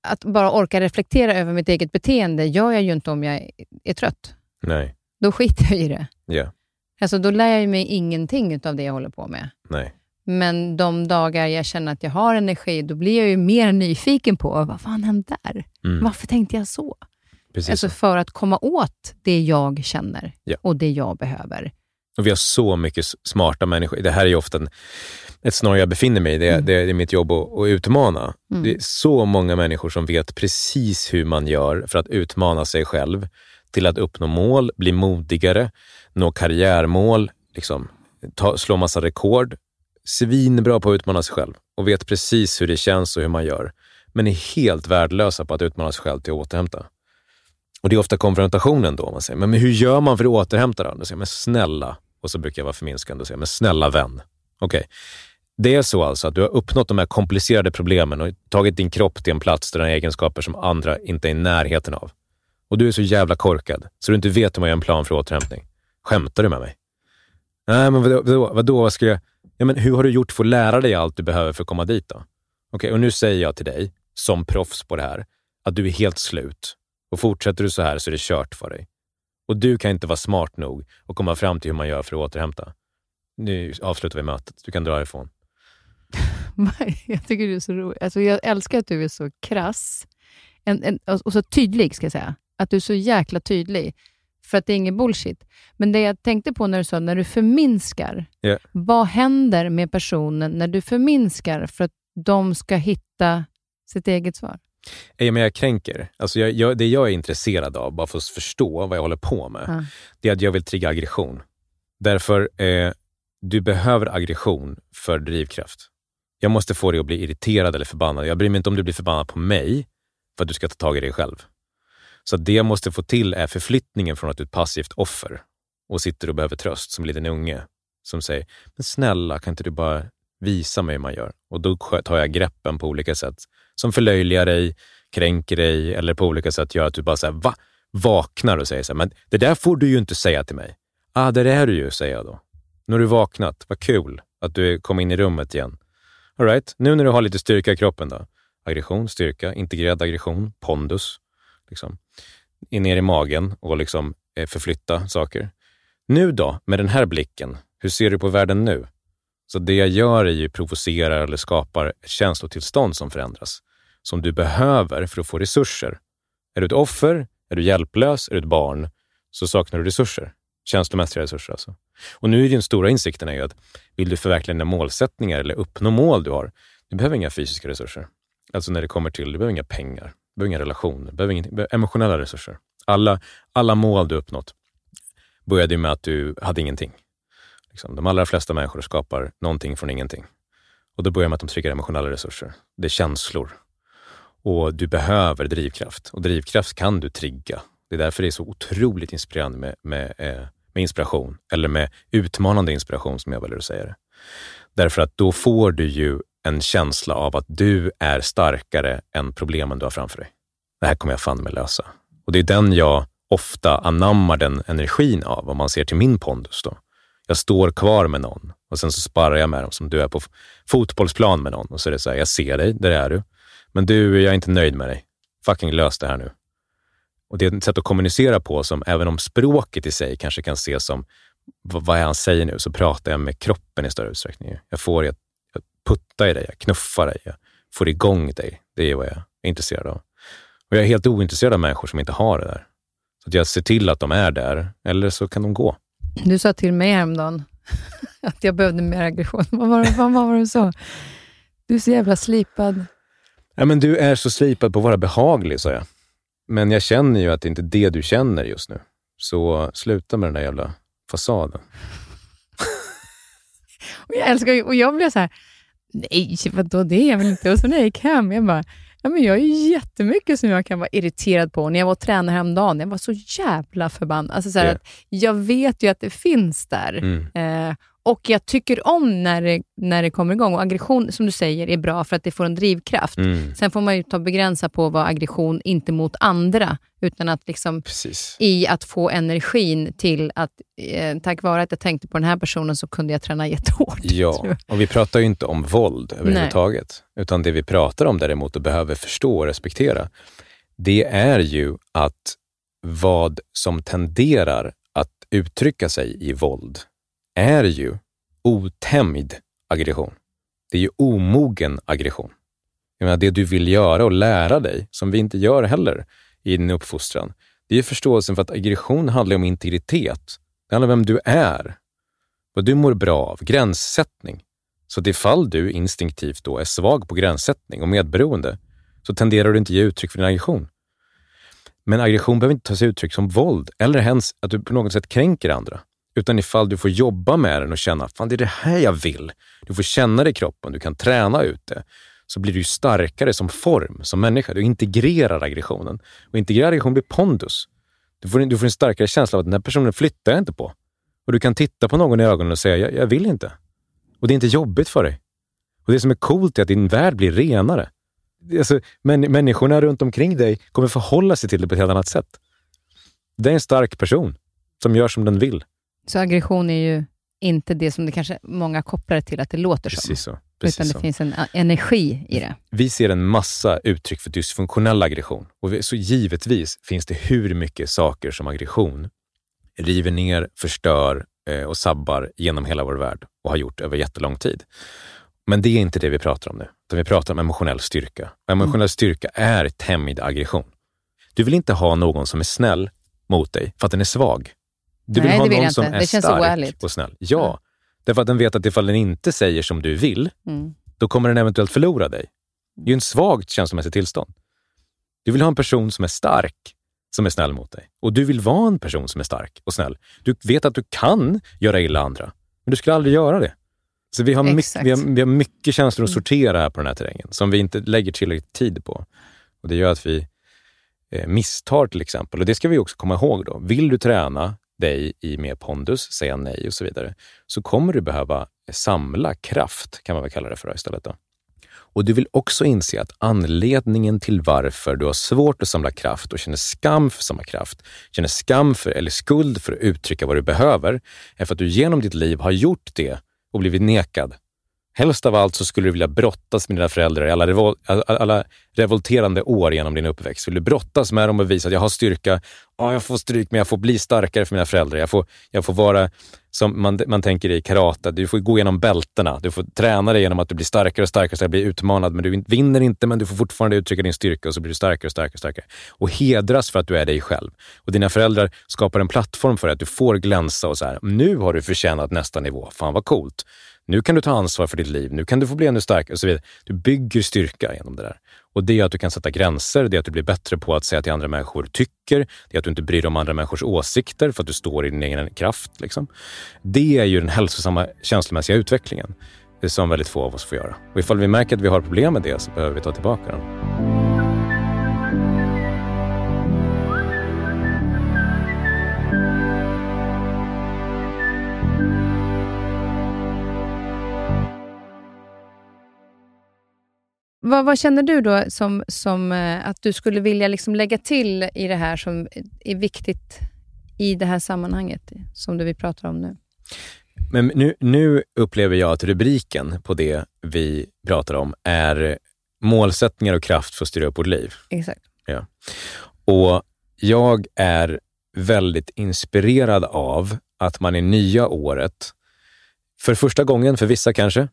att bara orka reflektera över mitt eget beteende gör jag ju inte om jag är trött. Nej. Då skiter jag i det. Yeah. Alltså, då lär jag mig ingenting av det jag håller på med. Nej. Men de dagar jag känner att jag har energi, då blir jag ju mer nyfiken på vad fan hände där? Mm. Varför tänkte jag så? Precis alltså för att komma åt det jag känner ja. och det jag behöver. Och Vi har så mycket smarta människor. Det här är ofta en, ett snarare jag befinner mig i. Det, mm. det, är mitt jobb att, att utmana. Mm. Det är så många människor som vet precis hur man gör för att utmana sig själv till att uppnå mål, bli modigare, nå karriärmål, liksom, ta, slå massa rekord. Svinbra på att utmana sig själv och vet precis hur det känns och hur man gör, men är helt värdelösa på att utmana sig själv till att återhämta. Och det är ofta konfrontationen då. Man säger, men hur gör man för att återhämta då? säger, men snälla, och så brukar jag vara förminskande och säga, men snälla vän. Okej, okay. det är så alltså att du har uppnått de här komplicerade problemen och tagit din kropp till en plats där den har egenskaper som andra inte är i närheten av. Och du är så jävla korkad så du inte vet hur man gör en plan för återhämtning. Skämtar du med mig? Nej, men vadå? vadå, vadå vad ska jag... Ja, men hur har du gjort för att lära dig allt du behöver för att komma dit då? Okej, okay, och nu säger jag till dig, som proffs på det här, att du är helt slut. Och fortsätter du så här så är det kört för dig. Och du kan inte vara smart nog och komma fram till hur man gör för att återhämta. Nu avslutar vi mötet. Du kan dra härifrån. jag tycker du är så rolig. Alltså jag älskar att du är så krass en, en, och så tydlig, ska jag säga. Att du är så jäkla tydlig. För att det är ingen bullshit. Men det jag tänkte på när du sa när du förminskar. Yeah. Vad händer med personen när du förminskar för att de ska hitta sitt eget svar? Ja, men jag kränker. Alltså jag, jag, det jag är intresserad av, bara för att förstå vad jag håller på med, ja. det är att jag vill trigga aggression. Därför, eh, du behöver aggression för drivkraft. Jag måste få dig att bli irriterad eller förbannad. Jag bryr mig inte om du blir förbannad på mig för att du ska ta tag i dig själv. Så det jag måste få till är förflyttningen från att du är ett passivt offer och sitter och behöver tröst som en liten unge som säger, men snälla kan inte du bara visa mig hur man gör? Och då tar jag greppen på olika sätt som förlöjligar dig, kränker dig eller på olika sätt gör att du bara så va? vaknar och säger så här, men det där får du ju inte säga till mig. Ah, det är du ju, säger jag då. Nu har du vaknat, vad kul att du kom in i rummet igen. All right. nu när du har lite styrka i kroppen då. Aggression, styrka, integrerad aggression, pondus. Liksom. Ner i magen och liksom eh, förflytta saker. Nu då, med den här blicken, hur ser du på världen nu? Så det jag gör är ju provocerar eller skapar ett känslotillstånd som förändras som du behöver för att få resurser. Är du ett offer, är du hjälplös, är du ett barn, så saknar du resurser. Känslomässiga resurser alltså. Och nu är den stora insikten är ju att vill du förverkliga dina målsättningar eller uppnå mål du har, du behöver inga fysiska resurser. Alltså när det kommer till, du behöver inga pengar, behöver inga relationer, du behöver, inga, behöver emotionella resurser. Alla, alla mål du uppnått började med att du hade ingenting. Liksom, de allra flesta människor skapar någonting från ingenting. Och då börjar med att de triggar emotionella resurser. Det är känslor, och du behöver drivkraft. Och drivkraft kan du trigga. Det är därför det är så otroligt inspirerande med, med, eh, med inspiration, eller med utmanande inspiration som jag väljer att säga det. Därför att då får du ju en känsla av att du är starkare än problemen du har framför dig. Det här kommer jag fan med lösa. Och det är den jag ofta anammar den energin av, om man ser till min pondus. Då. Jag står kvar med någon och sen så sparrar jag med dem som du är på fotbollsplan med någon och så är det så här, jag ser dig, där är du. Men du, jag är inte nöjd med dig. Fucking lös det här nu. Och Det är ett sätt att kommunicera på som, även om språket i sig kanske kan ses som, vad är han säger nu, så pratar jag med kroppen i större utsträckning. Jag får, ett puttar i dig, jag knuffar dig, jag får igång dig. Det är vad jag är intresserad av. Och jag är helt ointresserad av människor som inte har det där. Så jag ser till att de är där, eller så kan de gå. Du sa till mig häromdagen att jag behövde mer aggression. Vad var det, vad var det du sa? Du är så jävla slipad. Ja, men du är så slipad på att vara behaglig, sa jag. Men jag känner ju att det inte är det du känner just nu. Så sluta med den där jävla fasaden. och jag älskar och jag blev så här, nej, vadå det är väl inte? Och så när jag gick hem, jag bara, ja, men jag är ju jättemycket som jag kan vara irriterad på. När jag var tränare häromdagen, jag var så jävla förbannad. Alltså så yeah. att jag vet ju att det finns där. Mm. Eh, och jag tycker om när det, när det kommer igång. Och aggression, som du säger, är bra för att det får en drivkraft. Mm. Sen får man ju ta begränsa på vad aggression, inte mot andra, utan att liksom Precis. i att få energin till att, eh, tack vare att jag tänkte på den här personen så kunde jag träna jättehårt. Ja, och vi pratar ju inte om våld överhuvudtaget. Nej. Utan det vi pratar om däremot och behöver förstå och respektera, det är ju att vad som tenderar att uttrycka sig i våld är ju otämjd aggression. Det är ju omogen aggression. Jag menar, det du vill göra och lära dig, som vi inte gör heller i din uppfostran, det är förståelsen för att aggression handlar om integritet. Det handlar om vem du är, vad du mår bra av, gränssättning. Så att ifall du instinktivt då är svag på gränssättning och medberoende, så tenderar du inte ge uttryck för din aggression. Men aggression behöver inte ta sig uttryck som våld eller ens att du på något sätt kränker andra. Utan ifall du får jobba med den och känna, fan det är det här jag vill. Du får känna det i kroppen, du kan träna ut det. Så blir du starkare som form, som människa. Du integrerar aggressionen. Och integrerad aggression blir pondus. Du får, du får en starkare känsla av att den här personen flyttar jag inte på. Och du kan titta på någon i ögonen och säga, jag, jag vill inte. Och det är inte jobbigt för dig. Och det som är coolt är att din värld blir renare. Alltså, män, människorna runt omkring dig kommer förhålla sig till det på ett helt annat sätt. Det är en stark person som gör som den vill. Så aggression är ju inte det som det kanske många kopplar till att det låter Precis som. Så. Precis utan det så. finns en energi i det. Vi ser en massa uttryck för dysfunktionell aggression. Och så givetvis finns det hur mycket saker som aggression river ner, förstör eh, och sabbar genom hela vår värld och har gjort över jättelång tid. Men det är inte det vi pratar om nu. Utan vi pratar om emotionell styrka. Och emotionell mm. styrka är tämjd aggression. Du vill inte ha någon som är snäll mot dig för att den är svag. Du Nej, vill ha vill någon som inte. är stark och snäll. Ja, mm. därför att den vet att ifall den inte säger som du vill, mm. då kommer den eventuellt förlora dig. Det är ju en svagt känslomässigt tillstånd. Du vill ha en person som är stark, som är snäll mot dig. Och du vill vara en person som är stark och snäll. Du vet att du kan göra illa andra, men du skulle aldrig göra det. Så vi har, mycket, vi, har, vi har mycket känslor att sortera här på den här terrängen som vi inte lägger tillräckligt tid på. Och Det gör att vi eh, misstar till exempel. Och det ska vi också komma ihåg. då. Vill du träna dig i mer pondus, säga nej och så vidare, så kommer du behöva samla kraft, kan man väl kalla det för istället. Då. Och du vill också inse att anledningen till varför du har svårt att samla kraft och känner skam för samma kraft, känner skam för eller skuld för att uttrycka vad du behöver, är för att du genom ditt liv har gjort det och blivit nekad. Helst av allt så skulle du vilja brottas med dina föräldrar i alla, revol alla revolterande år genom din uppväxt. Vill du brottas med dem och visa att jag har styrka. Ja, jag får stryk, men jag får bli starkare för mina föräldrar. Jag får, jag får vara som man, man tänker i karate. Du får gå igenom bältena. Du får träna dig genom att du blir starkare och starkare, så jag blir utmanad. Men du vinner inte, men du får fortfarande uttrycka din styrka och så blir du starkare och starkare och starkare. Och hedras för att du är dig själv. Och dina föräldrar skapar en plattform för att du får glänsa och så här. Nu har du förtjänat nästa nivå. Fan vad coolt. Nu kan du ta ansvar för ditt liv. Nu kan du få bli ännu starkare och så vidare. Du bygger styrka genom det där. Och det är att du kan sätta gränser, det är att du blir bättre på att säga till andra människor tycker, det är att du inte bryr dig om andra människors åsikter för att du står i din egen kraft. Liksom. Det är ju den hälsosamma känslomässiga utvecklingen som väldigt få av oss får göra. Och ifall vi märker att vi har problem med det så behöver vi ta tillbaka den. Vad, vad, känner du då som, som eh, att du skulle vilja liksom lägga till i det här som är viktigt i det här sammanhanget som du vi pratar om nu? Men nu, nu upplever jag att rubriken på det vi pratar om är målsättningar och kraft för att styra upp vårt liv. Exakt. Ja. Och jag är väldigt inspirerad av att man i nya året, för första gången, för vissa kanske,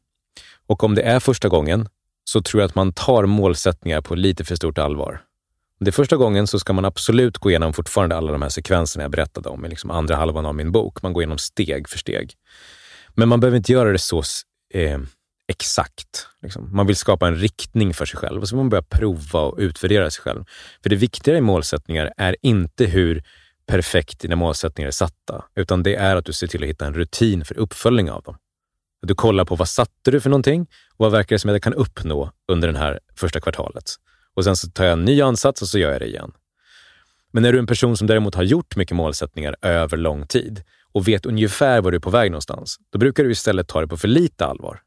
och om det är första gången, så tror jag att man tar målsättningar på lite för stort allvar. Det är första gången så ska man absolut gå igenom fortfarande alla de här sekvenserna jag berättade om i liksom andra halvan av min bok. Man går igenom steg för steg. Men man behöver inte göra det så eh, exakt. Liksom. Man vill skapa en riktning för sig själv och så får man börja prova och utvärdera sig själv. För det viktiga i målsättningar är inte hur perfekt dina målsättningar är satta, utan det är att du ser till att hitta en rutin för uppföljning av dem. Du kollar på vad satte du för någonting och vad verkar det som att jag kan uppnå under det här första kvartalet. Och sen så tar jag en ny ansats och så gör jag det igen. Men är du en person som däremot har gjort mycket målsättningar över lång tid och vet ungefär var du är på väg någonstans, då brukar du istället ta det på för lite allvar.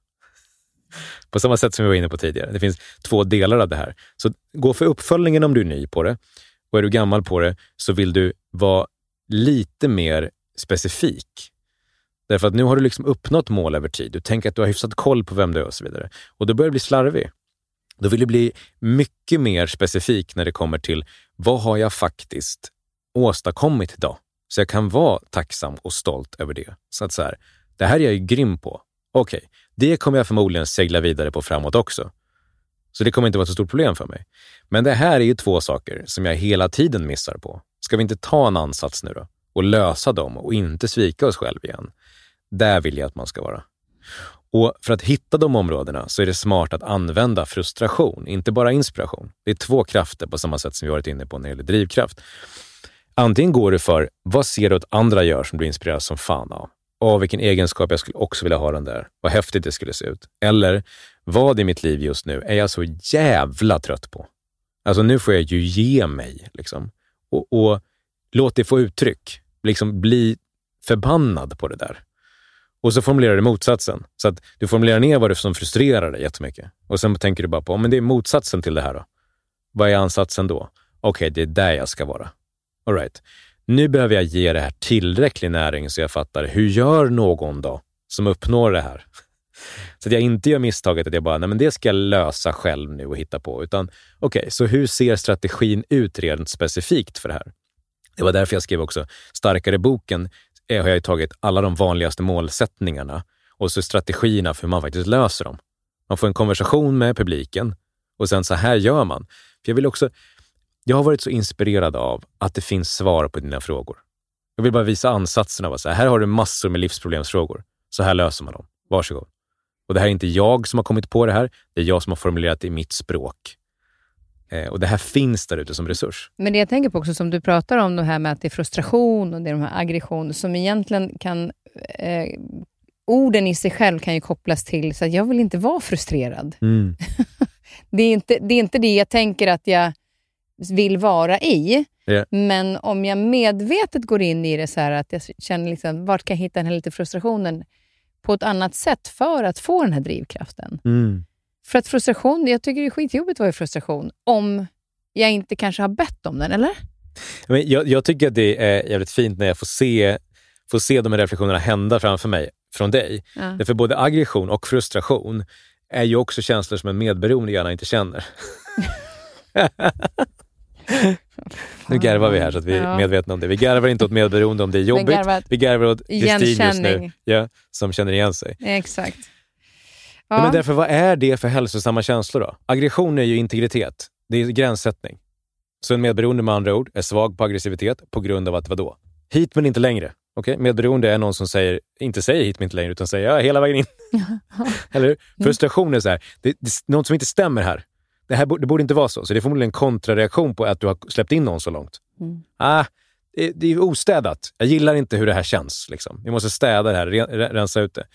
På samma sätt som vi var inne på tidigare. Det finns två delar av det här. Så gå för uppföljningen om du är ny på det. Och är du gammal på det så vill du vara lite mer specifik. Därför att nu har du liksom uppnått mål över tid. Du tänker att du har hyfsat koll på vem du är och så vidare. Och då börjar du bli slarvig. Då vill du bli mycket mer specifik när det kommer till vad har jag faktiskt åstadkommit idag? Så jag kan vara tacksam och stolt över det. Så att så här, det här är jag ju grym på. Okej, okay, det kommer jag förmodligen segla vidare på framåt också. Så det kommer inte vara ett så stort problem för mig. Men det här är ju två saker som jag hela tiden missar på. Ska vi inte ta en ansats nu då och lösa dem och inte svika oss själva igen? Där vill jag att man ska vara. Och för att hitta de områdena så är det smart att använda frustration, inte bara inspiration. Det är två krafter på samma sätt som vi varit inne på när det gäller drivkraft. Antingen går du för, vad ser du att andra gör som du inspireras som fan av? Åh, vilken egenskap jag skulle också vilja ha den där. Vad häftigt det skulle se ut. Eller, vad i mitt liv just nu är jag så jävla trött på? Alltså nu får jag ju ge mig. Liksom. Och, och låt det få uttryck. Liksom bli förbannad på det där. Och så formulerar du motsatsen. Så att du formulerar ner vad det är som frustrerar dig jättemycket. Och sen tänker du bara på, men det är motsatsen till det här då. Vad är ansatsen då? Okej, okay, det är där jag ska vara. All right. Nu behöver jag ge det här tillräcklig näring så jag fattar, hur gör någon då som uppnår det här? Så att jag inte gör misstaget att jag bara, nej men det ska jag lösa själv nu och hitta på. Utan okej, okay, så hur ser strategin ut rent specifikt för det här? Det var därför jag skrev också Starkare boken Eh, har jag tagit alla de vanligaste målsättningarna och så strategierna för hur man faktiskt löser dem. Man får en konversation med publiken och sen så här gör man. För jag vill också, jag har varit så inspirerad av att det finns svar på dina frågor. Jag vill bara visa ansatsen av att så här, här har du massor med livsproblemsfrågor. Så här löser man dem. Varsågod. Och det här är inte jag som har kommit på det här. Det är jag som har formulerat det i mitt språk. Eh, och det här finns där ute som resurs. Men det jag tänker på också, som du pratar om, det här med att det är frustration och det är de här aggressioner som egentligen kan... Eh, orden i sig själv kan ju kopplas till så att jag vill inte vara frustrerad. Mm. det, är inte, det är inte det jag tänker att jag vill vara i. Yeah. Men om jag medvetet går in i det så här att jag känner liksom, vart kan jag hitta den här lite frustrationen på ett annat sätt för att få den här drivkraften. Mm. För att frustration, jag tycker det är skitjobbigt att vara i frustration om jag inte kanske har bett om den, eller? Men jag, jag tycker att det är jävligt fint när jag får se, får se de här reflektionerna hända framför mig från dig. Ja. Därför både aggression och frustration är ju också känslor som en medberoende gärna inte känner. nu garvar vi här så att vi är medvetna om det. Vi garvar inte åt medberoende om det är jobbigt. Vi garvar åt Kristin just nu, ja, som känner igen sig. Exakt. Ja. Men därför, vad är det för hälsosamma känslor då? Aggression är ju integritet. Det är gränssättning. Så en medberoende med andra ord är svag på aggressivitet på grund av att vadå? Hit men inte längre. Okay? Medberoende är någon som säger, inte säger hit men inte längre, utan säger ja, hela vägen in. Eller hur? Frustration är så här, det, det något som inte stämmer här. Det, här det borde inte vara så. Så det är förmodligen en kontrareaktion på att du har släppt in någon så långt. Mm. Ah, det, det är ostädat. Jag gillar inte hur det här känns. Liksom. Vi måste städa det här, rensa ut det.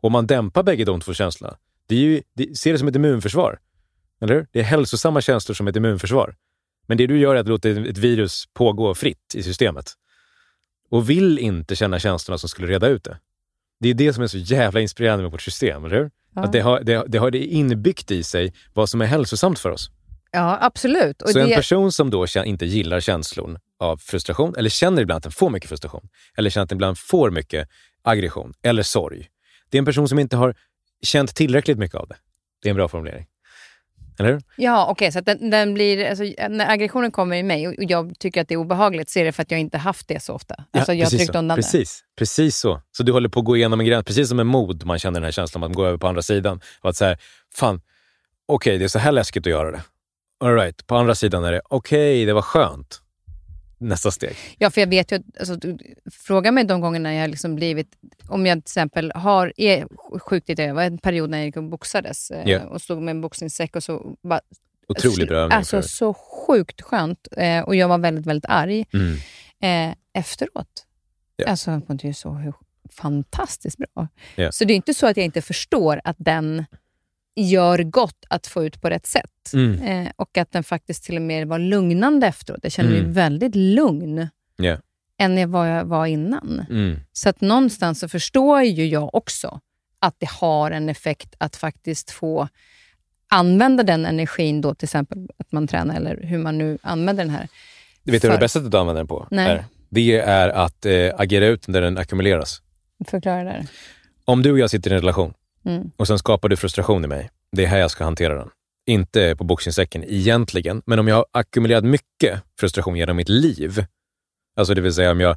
Om man dämpar bägge de två känslorna, det är ju, det, ser det som ett immunförsvar. Eller hur? Det är hälsosamma känslor som ett immunförsvar. Men det du gör är att låta ett virus pågå fritt i systemet. Och vill inte känna känslorna som skulle reda ut det. Det är det som är så jävla inspirerande med vårt system, eller hur? Ja. Att det har, det, det har det inbyggt i sig vad som är hälsosamt för oss. Ja, absolut. Och så det... en person som då inte gillar känslor av frustration, eller känner ibland att den får mycket frustration, eller känner att den ibland får mycket aggression eller sorg, det är en person som inte har känt tillräckligt mycket av det. Det är en bra formulering. Eller hur? Ja, okej. Okay, så den, den, blir, alltså, när aggressionen kommer i mig och jag tycker att det är obehagligt så är det för att jag inte haft det så ofta. Alltså, jag har tryckt undan precis, det. Precis så. Så du håller på att gå igenom en gräns. Precis som med mod, man känner den här känslan att gå över på andra sidan. Och att säga, fan, okej, okay, det är så här läskigt att göra det. All right. På andra sidan är det, okej, okay, det var skönt nästa steg? Ja, för jag vet ju, alltså, fråga mig de gångerna jag liksom blivit, om jag till exempel har, är sjukt det var en period när jag gick och boxades yeah. och stod med en boxningssäck och så bara, Otroligt bra övning. Alltså så sjukt skönt eh, och jag var väldigt, väldigt arg mm. eh, efteråt. Yeah. Alltså, det är så fantastiskt bra. Yeah. Så det är inte så att jag inte förstår att den gör gott att få ut på rätt sätt. Mm. Eh, och att den faktiskt till och med var lugnande efteråt. Jag mig mm. väldigt lugn yeah. än vad jag var innan. Mm. Så att någonstans så förstår ju jag också att det har en effekt att faktiskt få använda den energin, då till exempel att man tränar eller hur man nu använder den här. Du vet du För... det bästa sättet att använda den på? Nej. Är, det är att eh, agera ut när den ackumuleras. Förklara det. Om du och jag sitter i en relation Mm. Och sen skapar du frustration i mig. Det är här jag ska hantera den. Inte på boxningssäcken egentligen, men om jag har ackumulerat mycket frustration genom mitt liv, alltså det vill säga om jag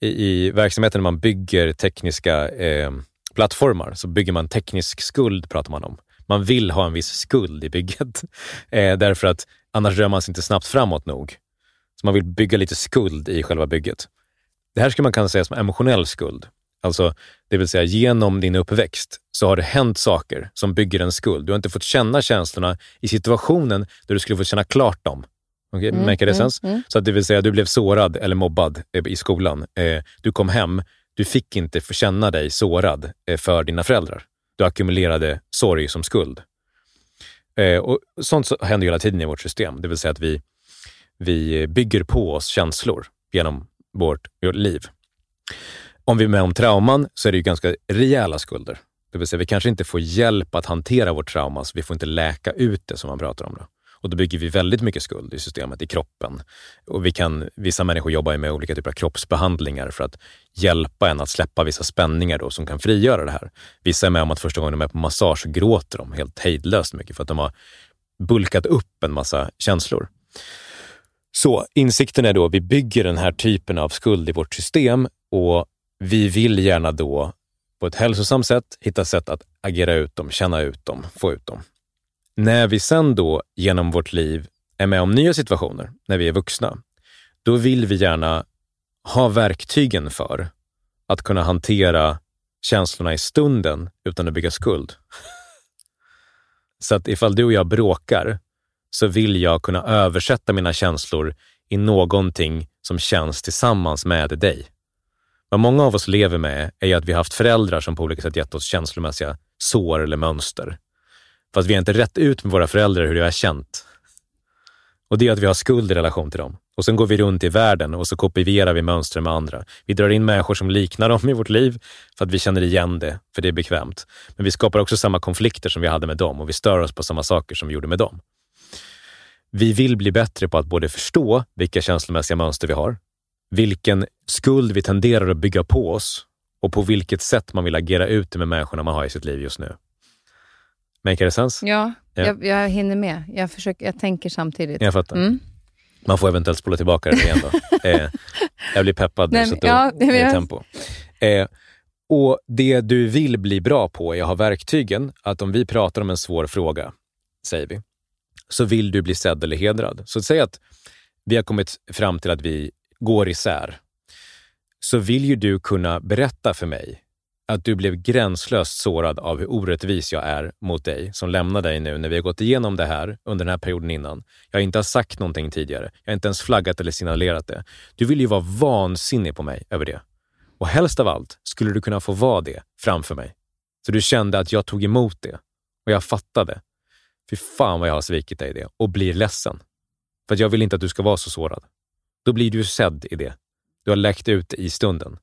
i, i verksamheten när man bygger tekniska eh, plattformar så bygger man teknisk skuld, pratar man om. Man vill ha en viss skuld i bygget, eh, därför att annars rör man sig inte snabbt framåt nog. Så man vill bygga lite skuld i själva bygget. Det här skulle man kunna säga som emotionell skuld. Alltså, det vill säga genom din uppväxt så har det hänt saker som bygger en skuld. Du har inte fått känna känslorna i situationen där du skulle få känna klart dem. Okay? Mm, Märker det mm, sens? Mm. Så att det vill säga, du blev sårad eller mobbad i skolan. Eh, du kom hem, du fick inte få känna dig sårad eh, för dina föräldrar. Du ackumulerade sorg som skuld. Eh, och sånt händer hela tiden i vårt system. Det vill säga att vi, vi bygger på oss känslor genom vårt liv. Om vi är med om trauman så är det ju ganska rejäla skulder. Det vill säga vi kanske inte får hjälp att hantera vårt trauma, så vi får inte läka ut det som man pratar om. Då. Och då bygger vi väldigt mycket skuld i systemet, i kroppen. Och vi kan, vissa människor jobbar med olika typer av kroppsbehandlingar för att hjälpa en att släppa vissa spänningar då, som kan frigöra det här. Vissa är med om att första gången de är på massage så gråter de helt hejdlöst mycket för att de har bulkat upp en massa känslor. Så insikten är då att vi bygger den här typen av skuld i vårt system och vi vill gärna då på ett hälsosamt sätt hitta sätt att agera ut dem, känna ut dem, få ut dem. När vi sen då genom vårt liv är med om nya situationer, när vi är vuxna, då vill vi gärna ha verktygen för att kunna hantera känslorna i stunden utan att bygga skuld. Så att ifall du och jag bråkar så vill jag kunna översätta mina känslor i någonting som känns tillsammans med dig. Vad många av oss lever med är ju att vi har haft föräldrar som på olika sätt gett oss känslomässiga sår eller mönster. Fast vi har inte rätt ut med våra föräldrar hur det har känt. Och det är att vi har skuld i relation till dem. Och sen går vi runt i världen och så kopierar vi mönster med andra. Vi drar in människor som liknar dem i vårt liv för att vi känner igen det, för det är bekvämt. Men vi skapar också samma konflikter som vi hade med dem och vi stör oss på samma saker som vi gjorde med dem. Vi vill bli bättre på att både förstå vilka känslomässiga mönster vi har, vilken skuld vi tenderar att bygga på oss och på vilket sätt man vill agera ut med människorna man har i sitt liv just nu. Make det sens? Ja, ja. Jag, jag hinner med. Jag, försöker, jag tänker samtidigt. Jag fattar. Mm. Man får eventuellt spola tillbaka det igen då. eh, jag blir peppad nu, så att ja, det är tempo. Eh, och Det du vill bli bra på är att ha verktygen, att om vi pratar om en svår fråga, säger vi, så vill du bli sedd eller hedrad. Så säg att vi har kommit fram till att vi går isär, så vill ju du kunna berätta för mig att du blev gränslöst sårad av hur orättvis jag är mot dig som lämnar dig nu när vi har gått igenom det här under den här perioden innan. Jag inte har sagt någonting tidigare. Jag har inte ens flaggat eller signalerat det. Du vill ju vara vansinnig på mig över det. Och helst av allt skulle du kunna få vara det framför mig. Så du kände att jag tog emot det och jag fattade. Fy fan vad jag har svikit dig i det och blir ledsen. För jag vill inte att du ska vara så sårad. Då blir du sedd i det. Du har läckt ut i stunden.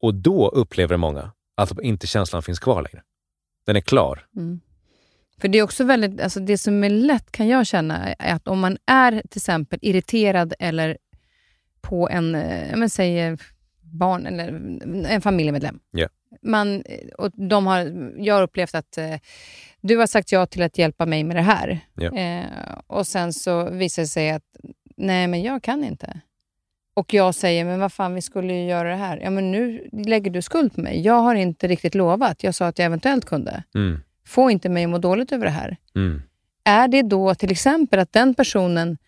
Och då upplever många att inte känslan finns kvar längre. Den är klar. Mm. För det är också väldigt, alltså det som är lätt kan jag känna, är att om man är till exempel irriterad eller på en, eh, men säg barn eller en familjemedlem. Yeah. Man, och de har, jag har upplevt att eh, du har sagt ja till att hjälpa mig med det här. Yeah. Eh, och sen så visar det sig att nej, men jag kan inte. Och jag säger, men vad fan, vi skulle ju göra det här. Ja, men nu lägger du skuld på mig. Jag har inte riktigt lovat. Jag sa att jag eventuellt kunde. Mm. Få inte mig att må dåligt över det här. Mm. Är det då till exempel att den personen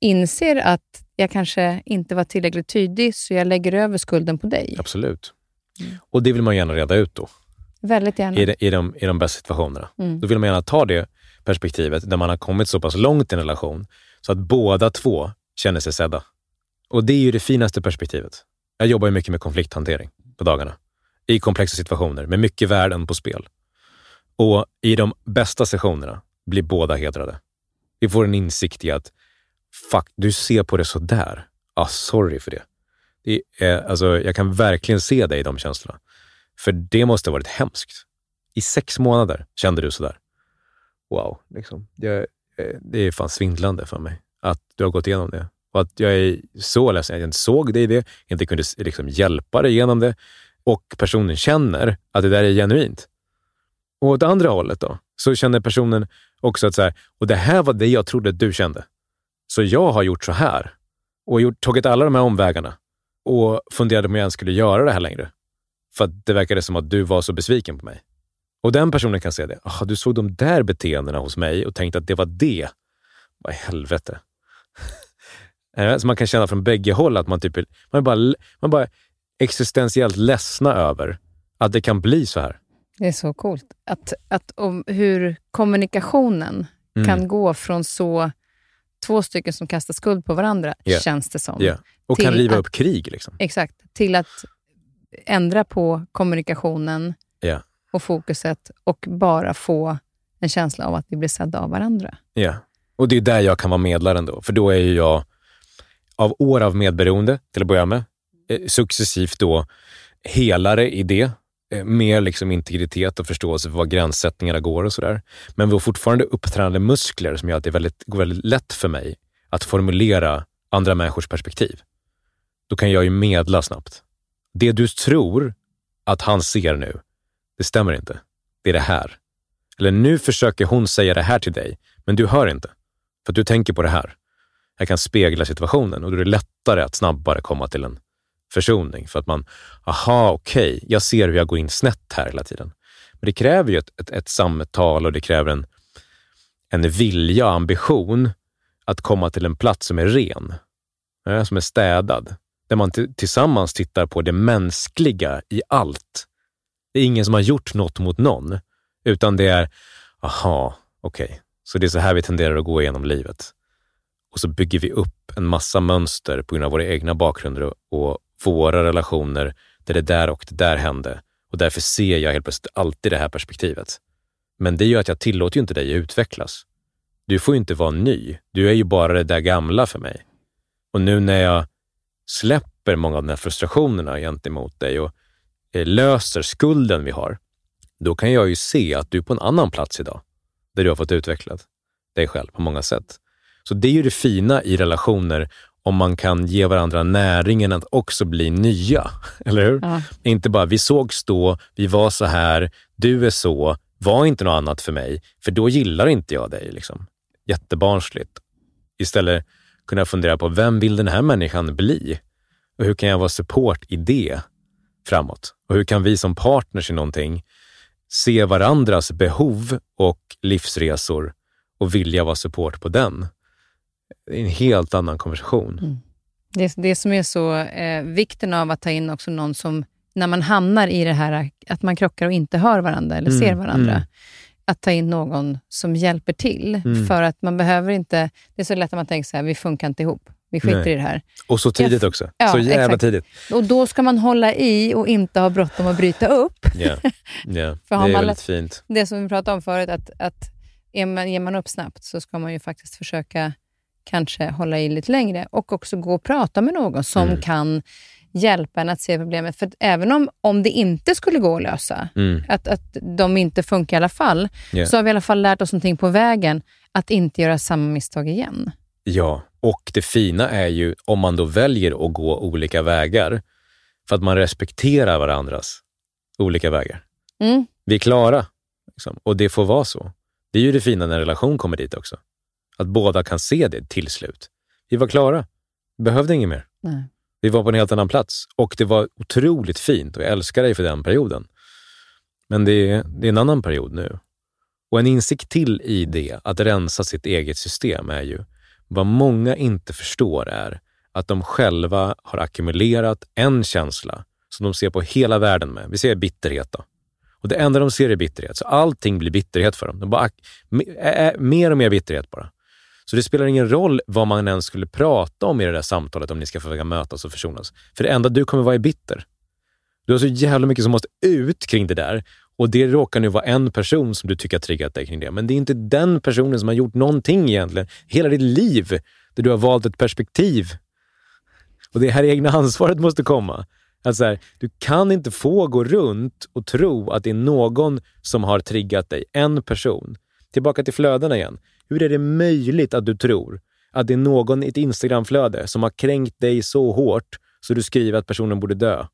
inser att jag kanske inte var tillräckligt tydlig, så jag lägger över skulden på dig? Absolut. Mm. Och det vill man gärna reda ut då. Väldigt gärna. I, de, i, de, i de bästa situationerna. Mm. Då vill man gärna ta det perspektivet där man har kommit så pass långt i en relation så att båda två känner sig sedda. Och det är ju det finaste perspektivet. Jag jobbar ju mycket med konflikthantering på dagarna. I komplexa situationer med mycket värden på spel. Och i de bästa sessionerna blir båda hedrade. Vi får en insikt i att fuck, du ser på det så där. Ah, sorry för det. det är, alltså, jag kan verkligen se dig i de känslorna. För det måste ha varit hemskt. I sex månader kände du sådär. Wow, liksom. det, eh, det är fan svindlande för mig att du har gått igenom det. Och att jag är så ledsen att jag inte såg dig i det, inte kunde liksom hjälpa dig genom det och personen känner att det där är genuint. Och åt andra hållet då, så känner personen också att så här, och det här var det jag trodde att du kände. Så jag har gjort så här och gjort, tagit alla de här omvägarna och funderade om jag ens skulle göra det här längre. För att det verkade som att du var så besviken på mig. Och den personen kan säga det. Oh, du såg de där beteendena hos mig och tänkte att det var det. Vad i helvete? Eh, så man kan känna från bägge håll att man, typ, man, är bara, man bara existentiellt ledsna över att det kan bli så här. Det är så coolt. Att, att om hur kommunikationen mm. kan gå från så två stycken som kastar skuld på varandra, yeah. känns det som. Yeah. Och kan riva att, upp krig. Liksom. Exakt. Till att ändra på kommunikationen yeah. och fokuset och bara få en känsla av att vi blir sedda av varandra. Ja, och det är där jag kan vara medlaren då. För då är ju jag, av år av medberoende till att börja med, eh, successivt då helare i det. Eh, mer liksom integritet och förståelse för var gränssättningarna går och sådär. Men vi har fortfarande upptränade muskler som gör att det är väldigt, går väldigt lätt för mig att formulera andra människors perspektiv. Då kan jag ju medla snabbt. Det du tror att han ser nu, det stämmer inte. Det är det här. Eller nu försöker hon säga det här till dig, men du hör inte. För att du tänker på det här. Jag kan spegla situationen och då är det lättare att snabbare komma till en försoning. För att man, aha, okej, okay, jag ser hur jag går in snett här hela tiden. Men det kräver ju ett, ett, ett samtal och det kräver en, en vilja och ambition att komma till en plats som är ren, eh, som är städad. Där man tillsammans tittar på det mänskliga i allt. Det är ingen som har gjort något mot någon, utan det är, aha, okej, okay. så det är så här vi tenderar att gå igenom livet. Och så bygger vi upp en massa mönster på grund av våra egna bakgrunder och våra relationer där det där och det där hände. Och därför ser jag helt plötsligt alltid det här perspektivet. Men det gör att jag tillåter ju inte dig att utvecklas. Du får ju inte vara ny. Du är ju bara det där gamla för mig. Och nu när jag släpper många av de här frustrationerna gentemot dig och eh, löser skulden vi har, då kan jag ju se att du är på en annan plats idag, där du har fått utveckla dig själv på många sätt. Så det är ju det fina i relationer om man kan ge varandra näringen att också bli nya. Eller hur? Ja. Inte bara, vi sågs då, vi var så här, du är så, var inte något annat för mig, för då gillar inte jag dig. Liksom. Jättebarnsligt. Istället kunna fundera på, vem vill den här människan bli? Och hur kan jag vara support i det framåt? Och hur kan vi som partners i någonting se varandras behov och livsresor och vilja vara support på den? Det är en helt annan konversation. Mm. Det, det som är så eh, vikten av att ta in också någon som, när man hamnar i det här att man krockar och inte hör varandra eller mm. ser varandra, mm. att ta in någon som hjälper till. Mm. För att man behöver inte... Det är så lätt att man tänker så här, vi funkar inte ihop. Vi skiter Nej. i det här. Och så tidigt jag, också. Ja, så jävla exakt. tidigt. Och då ska man hålla i och inte ha bråttom att bryta upp. Ja, yeah. det är väldigt fint. Det som vi pratade om förut, att, att är man, ger man upp snabbt så ska man ju faktiskt försöka kanske hålla i lite längre och också gå och prata med någon som mm. kan hjälpa en att se problemet. För även om, om det inte skulle gå att lösa, mm. att, att de inte funkar i alla fall, yeah. så har vi i alla fall lärt oss någonting på vägen att inte göra samma misstag igen. Ja, och det fina är ju om man då väljer att gå olika vägar, för att man respekterar varandras olika vägar. Mm. Vi är klara liksom, och det får vara så. Det är ju det fina när en relation kommer dit också. Att båda kan se det till slut. Vi var klara. Vi behövde inget mer. Nej. Vi var på en helt annan plats och det var otroligt fint och jag älskar dig för den perioden. Men det är, det är en annan period nu. Och en insikt till i det, att rensa sitt eget system, är ju vad många inte förstår är att de själva har ackumulerat en känsla som de ser på hela världen med. Vi ser bitterhet då. Och det enda de ser är bitterhet, så allting blir bitterhet för dem. De bara, mer och mer bitterhet bara. Så det spelar ingen roll vad man ens skulle prata om i det där samtalet om ni ska försöka mötas och försonas. För det enda du kommer vara är bitter. Du har så jävla mycket som måste ut kring det där och det råkar nu vara en person som du tycker har triggat dig kring det. Men det är inte den personen som har gjort någonting egentligen. Hela ditt liv där du har valt ett perspektiv. Och det här egna ansvaret måste komma. Alltså här, du kan inte få gå runt och tro att det är någon som har triggat dig. En person. Tillbaka till flödena igen. Hur är det möjligt att du tror att det är någon i ett Instagramflöde som har kränkt dig så hårt så du skriver att personen borde dö?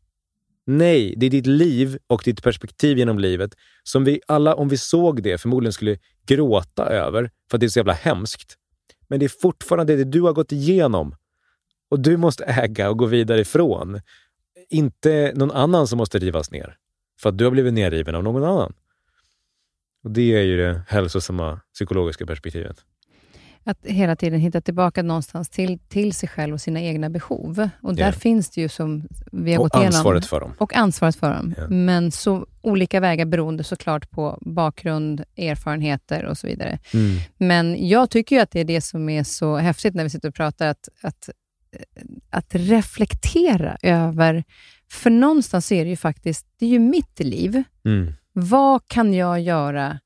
Nej, det är ditt liv och ditt perspektiv genom livet som vi alla, om vi såg det, förmodligen skulle gråta över för att det är så jävla hemskt. Men det är fortfarande det du har gått igenom och du måste äga och gå vidare ifrån. Inte någon annan som måste rivas ner för att du har blivit nerriven av någon annan. Och Det är ju det hälsosamma psykologiska perspektivet. att hela tiden hitta tillbaka någonstans till, till sig själv och sina egna behov. Och där Ja. finns det ju som vi har Och gått igenom. ansvaret för dem. Och ansvaret för dem. Ja. Men så olika vägar beroende såklart på bakgrund, erfarenheter och så vidare. Mm. Men jag tycker ju att det är det som är så häftigt när vi sitter och pratar, att, att, att reflektera över... För någonstans är det ju faktiskt, det är ju mitt liv. Mm. Vad kan jag göra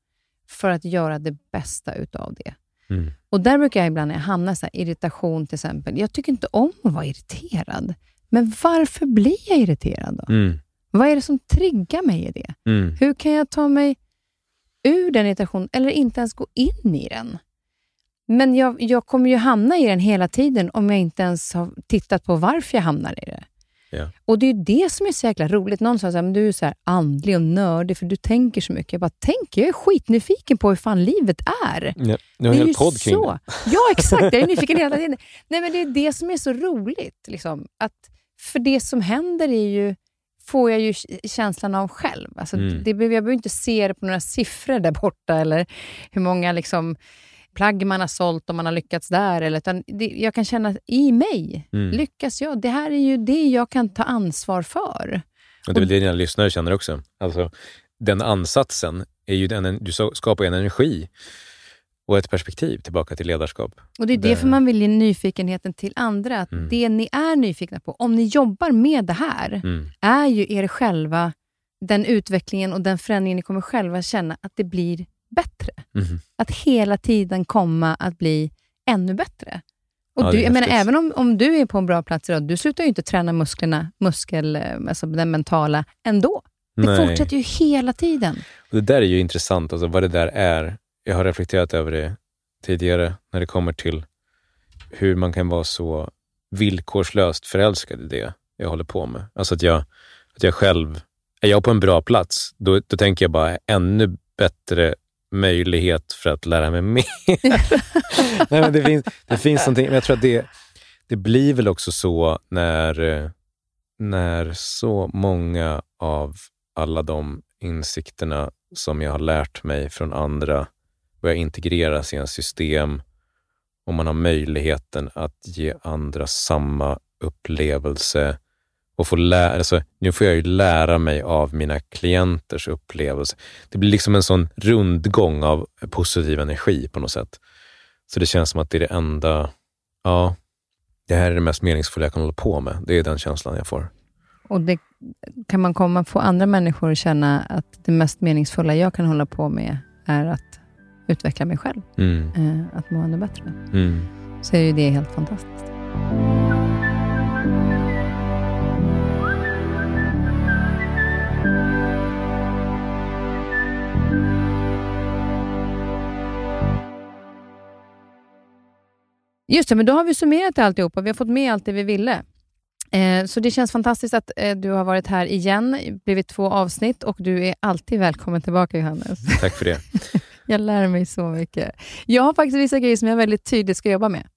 för att göra det bästa utav det? Mm. Och där brukar jag ibland när jag hamnar i irritation till exempel. Jag tycker inte om att vara irriterad. Men varför blir jag irriterad då? Mm. Vad är det som triggar mig i det? Mm. Hur kan jag ta mig ur den irritationen eller inte ens gå in i den? Men jag, jag kommer ju hamna i den hela tiden om jag inte ens har tittat på varför jag hamnar i det. Ja. Och det är ju det som är så jäkla roligt. Någon sa att du är så här andlig och nördig för du tänker så mycket. Jag bara, tänker? Jag är skitnyfiken på hur fan livet är. Ja, har Det en är hel ju podd kring så. det. Ja, exakt. Jag är nyfiken hela tiden. Nej, men det är det som är så roligt. Liksom. Att, för det som händer är ju, får jag ju känslan av själv. Alltså, Mm. det, jag behöver inte se det på några siffror där borta eller hur många liksom, plagg man har sålt och man har lyckats där. Eller, utan det, jag kan känna i mig, Mm. lyckas jag? Det här är ju det jag kan ta ansvar för. Och det är väl det dina lyssnare känner också. Alltså, den ansatsen, är ju den, du skapar en energi och ett perspektiv tillbaka till ledarskap. Och Det är Det- därför man vill ge nyfikenheten till andra. Att Mm. Det ni är nyfikna på, om ni jobbar med det här, Mm. är ju er själva, den utvecklingen och den förändringen ni kommer själva känna att det blir bättre. Mhm. Att hela tiden komma att bli ännu bättre. Och Ja, du, jag menar, även om, om du är på en bra plats idag, du slutar ju inte träna musklerna, muskel, eh, alltså den mentala, ändå. Det Nej. fortsätter ju hela tiden. Och det där är ju intressant, alltså vad det där är. Jag har reflekterat över det tidigare när det kommer till hur man kan vara så villkorslöst förälskad i det jag håller på med. Alltså att jag, att jag själv, är jag på en bra plats, då, då tänker jag bara ännu bättre möjlighet för att lära mig mer. Nej, men det, finns, det finns någonting, men jag tror att det, det blir väl också så när, när så många av alla de insikterna som jag har lärt mig från andra börjar integreras i en system och man har möjligheten att ge andra samma upplevelse och få lära, alltså, nu får jag ju lära mig av mina klienters upplevelse. Det blir liksom en sån rundgång av positiv energi på något sätt. Så det känns som att det är det enda, ja, det här är det mest meningsfulla jag kan hålla på med. Det är den känslan jag får. Och det, kan man komma få andra människor att känna att det mest meningsfulla jag kan hålla på med är att utveckla mig själv, Mm. eh, att må ännu bättre. Mm. Så är ju det helt fantastiskt. Just det, men då har vi summerat alltihopa. Vi har fått med allt det vi ville. Eh, så det känns fantastiskt att eh, du har varit här igen, blivit två avsnitt och du är alltid välkommen tillbaka Johannes. Tack för det. Jag lär mig så mycket. Jag har faktiskt vissa grejer som jag väldigt tydligt ska jobba med.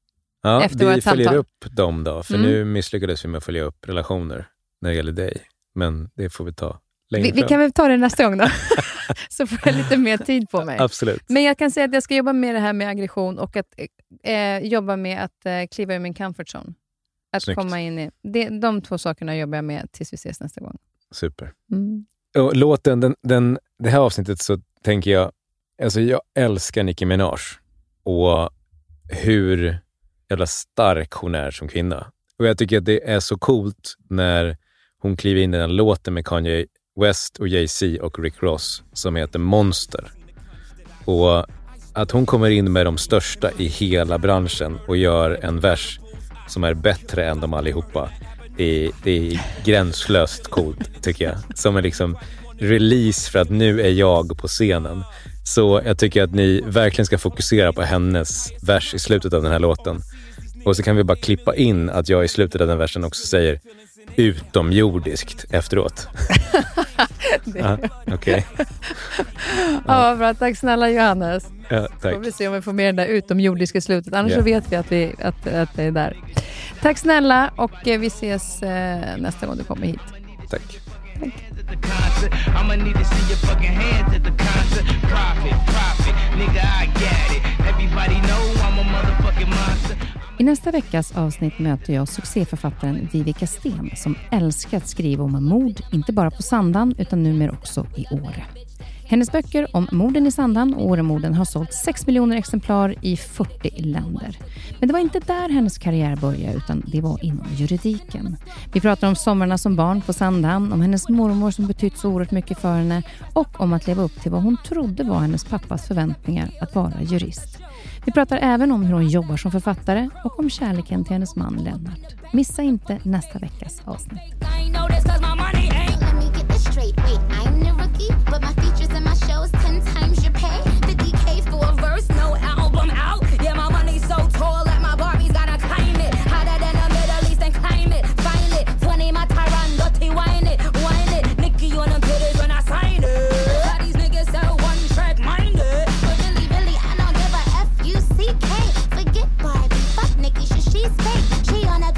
Ja, Efter vi vårt följer samtal. upp dem då, för Mm. nu misslyckades vi med att följa upp relationer när det gäller dig. Men det får vi ta Vi, vi kan väl ta det nästa gång då, så får jag lite mer tid på mig. Absolut. Men jag kan säga att jag ska jobba med det här med aggression och att eh, jobba med att eh, kliva ur min comfort zone. Att Snyggt. komma in i, det, de två sakerna jobbar jag med tills vi ses nästa gång. Super. Mm. Och låten, den, den, det här avsnittet så tänker jag, alltså jag älskar Nicki Minaj och hur jävla stark hon är som kvinna. Och jag tycker att det är så coolt när hon kliver in i den låten med Kanye West och Jay-Z och Rick Ross som heter Monster. Och att hon kommer in med de största i hela branschen och gör en vers som är bättre än de allihopa. Det är, det är gränslöst coolt tycker jag. Som en liksom release för att nu är jag på scenen. Så jag tycker att ni verkligen ska fokusera på hennes vers i slutet av den här låten. Och så kan vi bara klippa in att jag i slutet av den versen också säger utomjordiskt efteråt. ja, Okej. Ja, bra. Tack snälla Johannes. Ja, Får tack. vi se om vi får med den där utomjordiska slutet. Annars Ja. så vet vi att, vi att, att det är där. Tack snälla och eh, vi ses eh, nästa gång du kommer hit. tack. the concert. I'ma need to see your fucking hands at the concert. Profit, profit, nigga, I got it. Everybody know I'm a i nästa veckas avsnitt möter jag succéförfattaren Vivica Sten som älskar att skriva om mord, inte bara på Sandan utan numera också i Åre. Hennes böcker om morden i Sandan och Åremorden har sålt 6 miljoner exemplar i 40 länder. Men det var inte där hennes karriär började, utan det var inom juridiken. Vi pratar om somrarna som barn på Sandhamn, om hennes mormor som betytt så oerhört mycket för henne och om att leva upp till vad hon trodde var hennes pappas förväntningar att vara jurist. Vi pratar även om hur hon jobbar som författare och om kärleken till hennes man Lennart. Missa inte nästa veckas avsnitt. She on a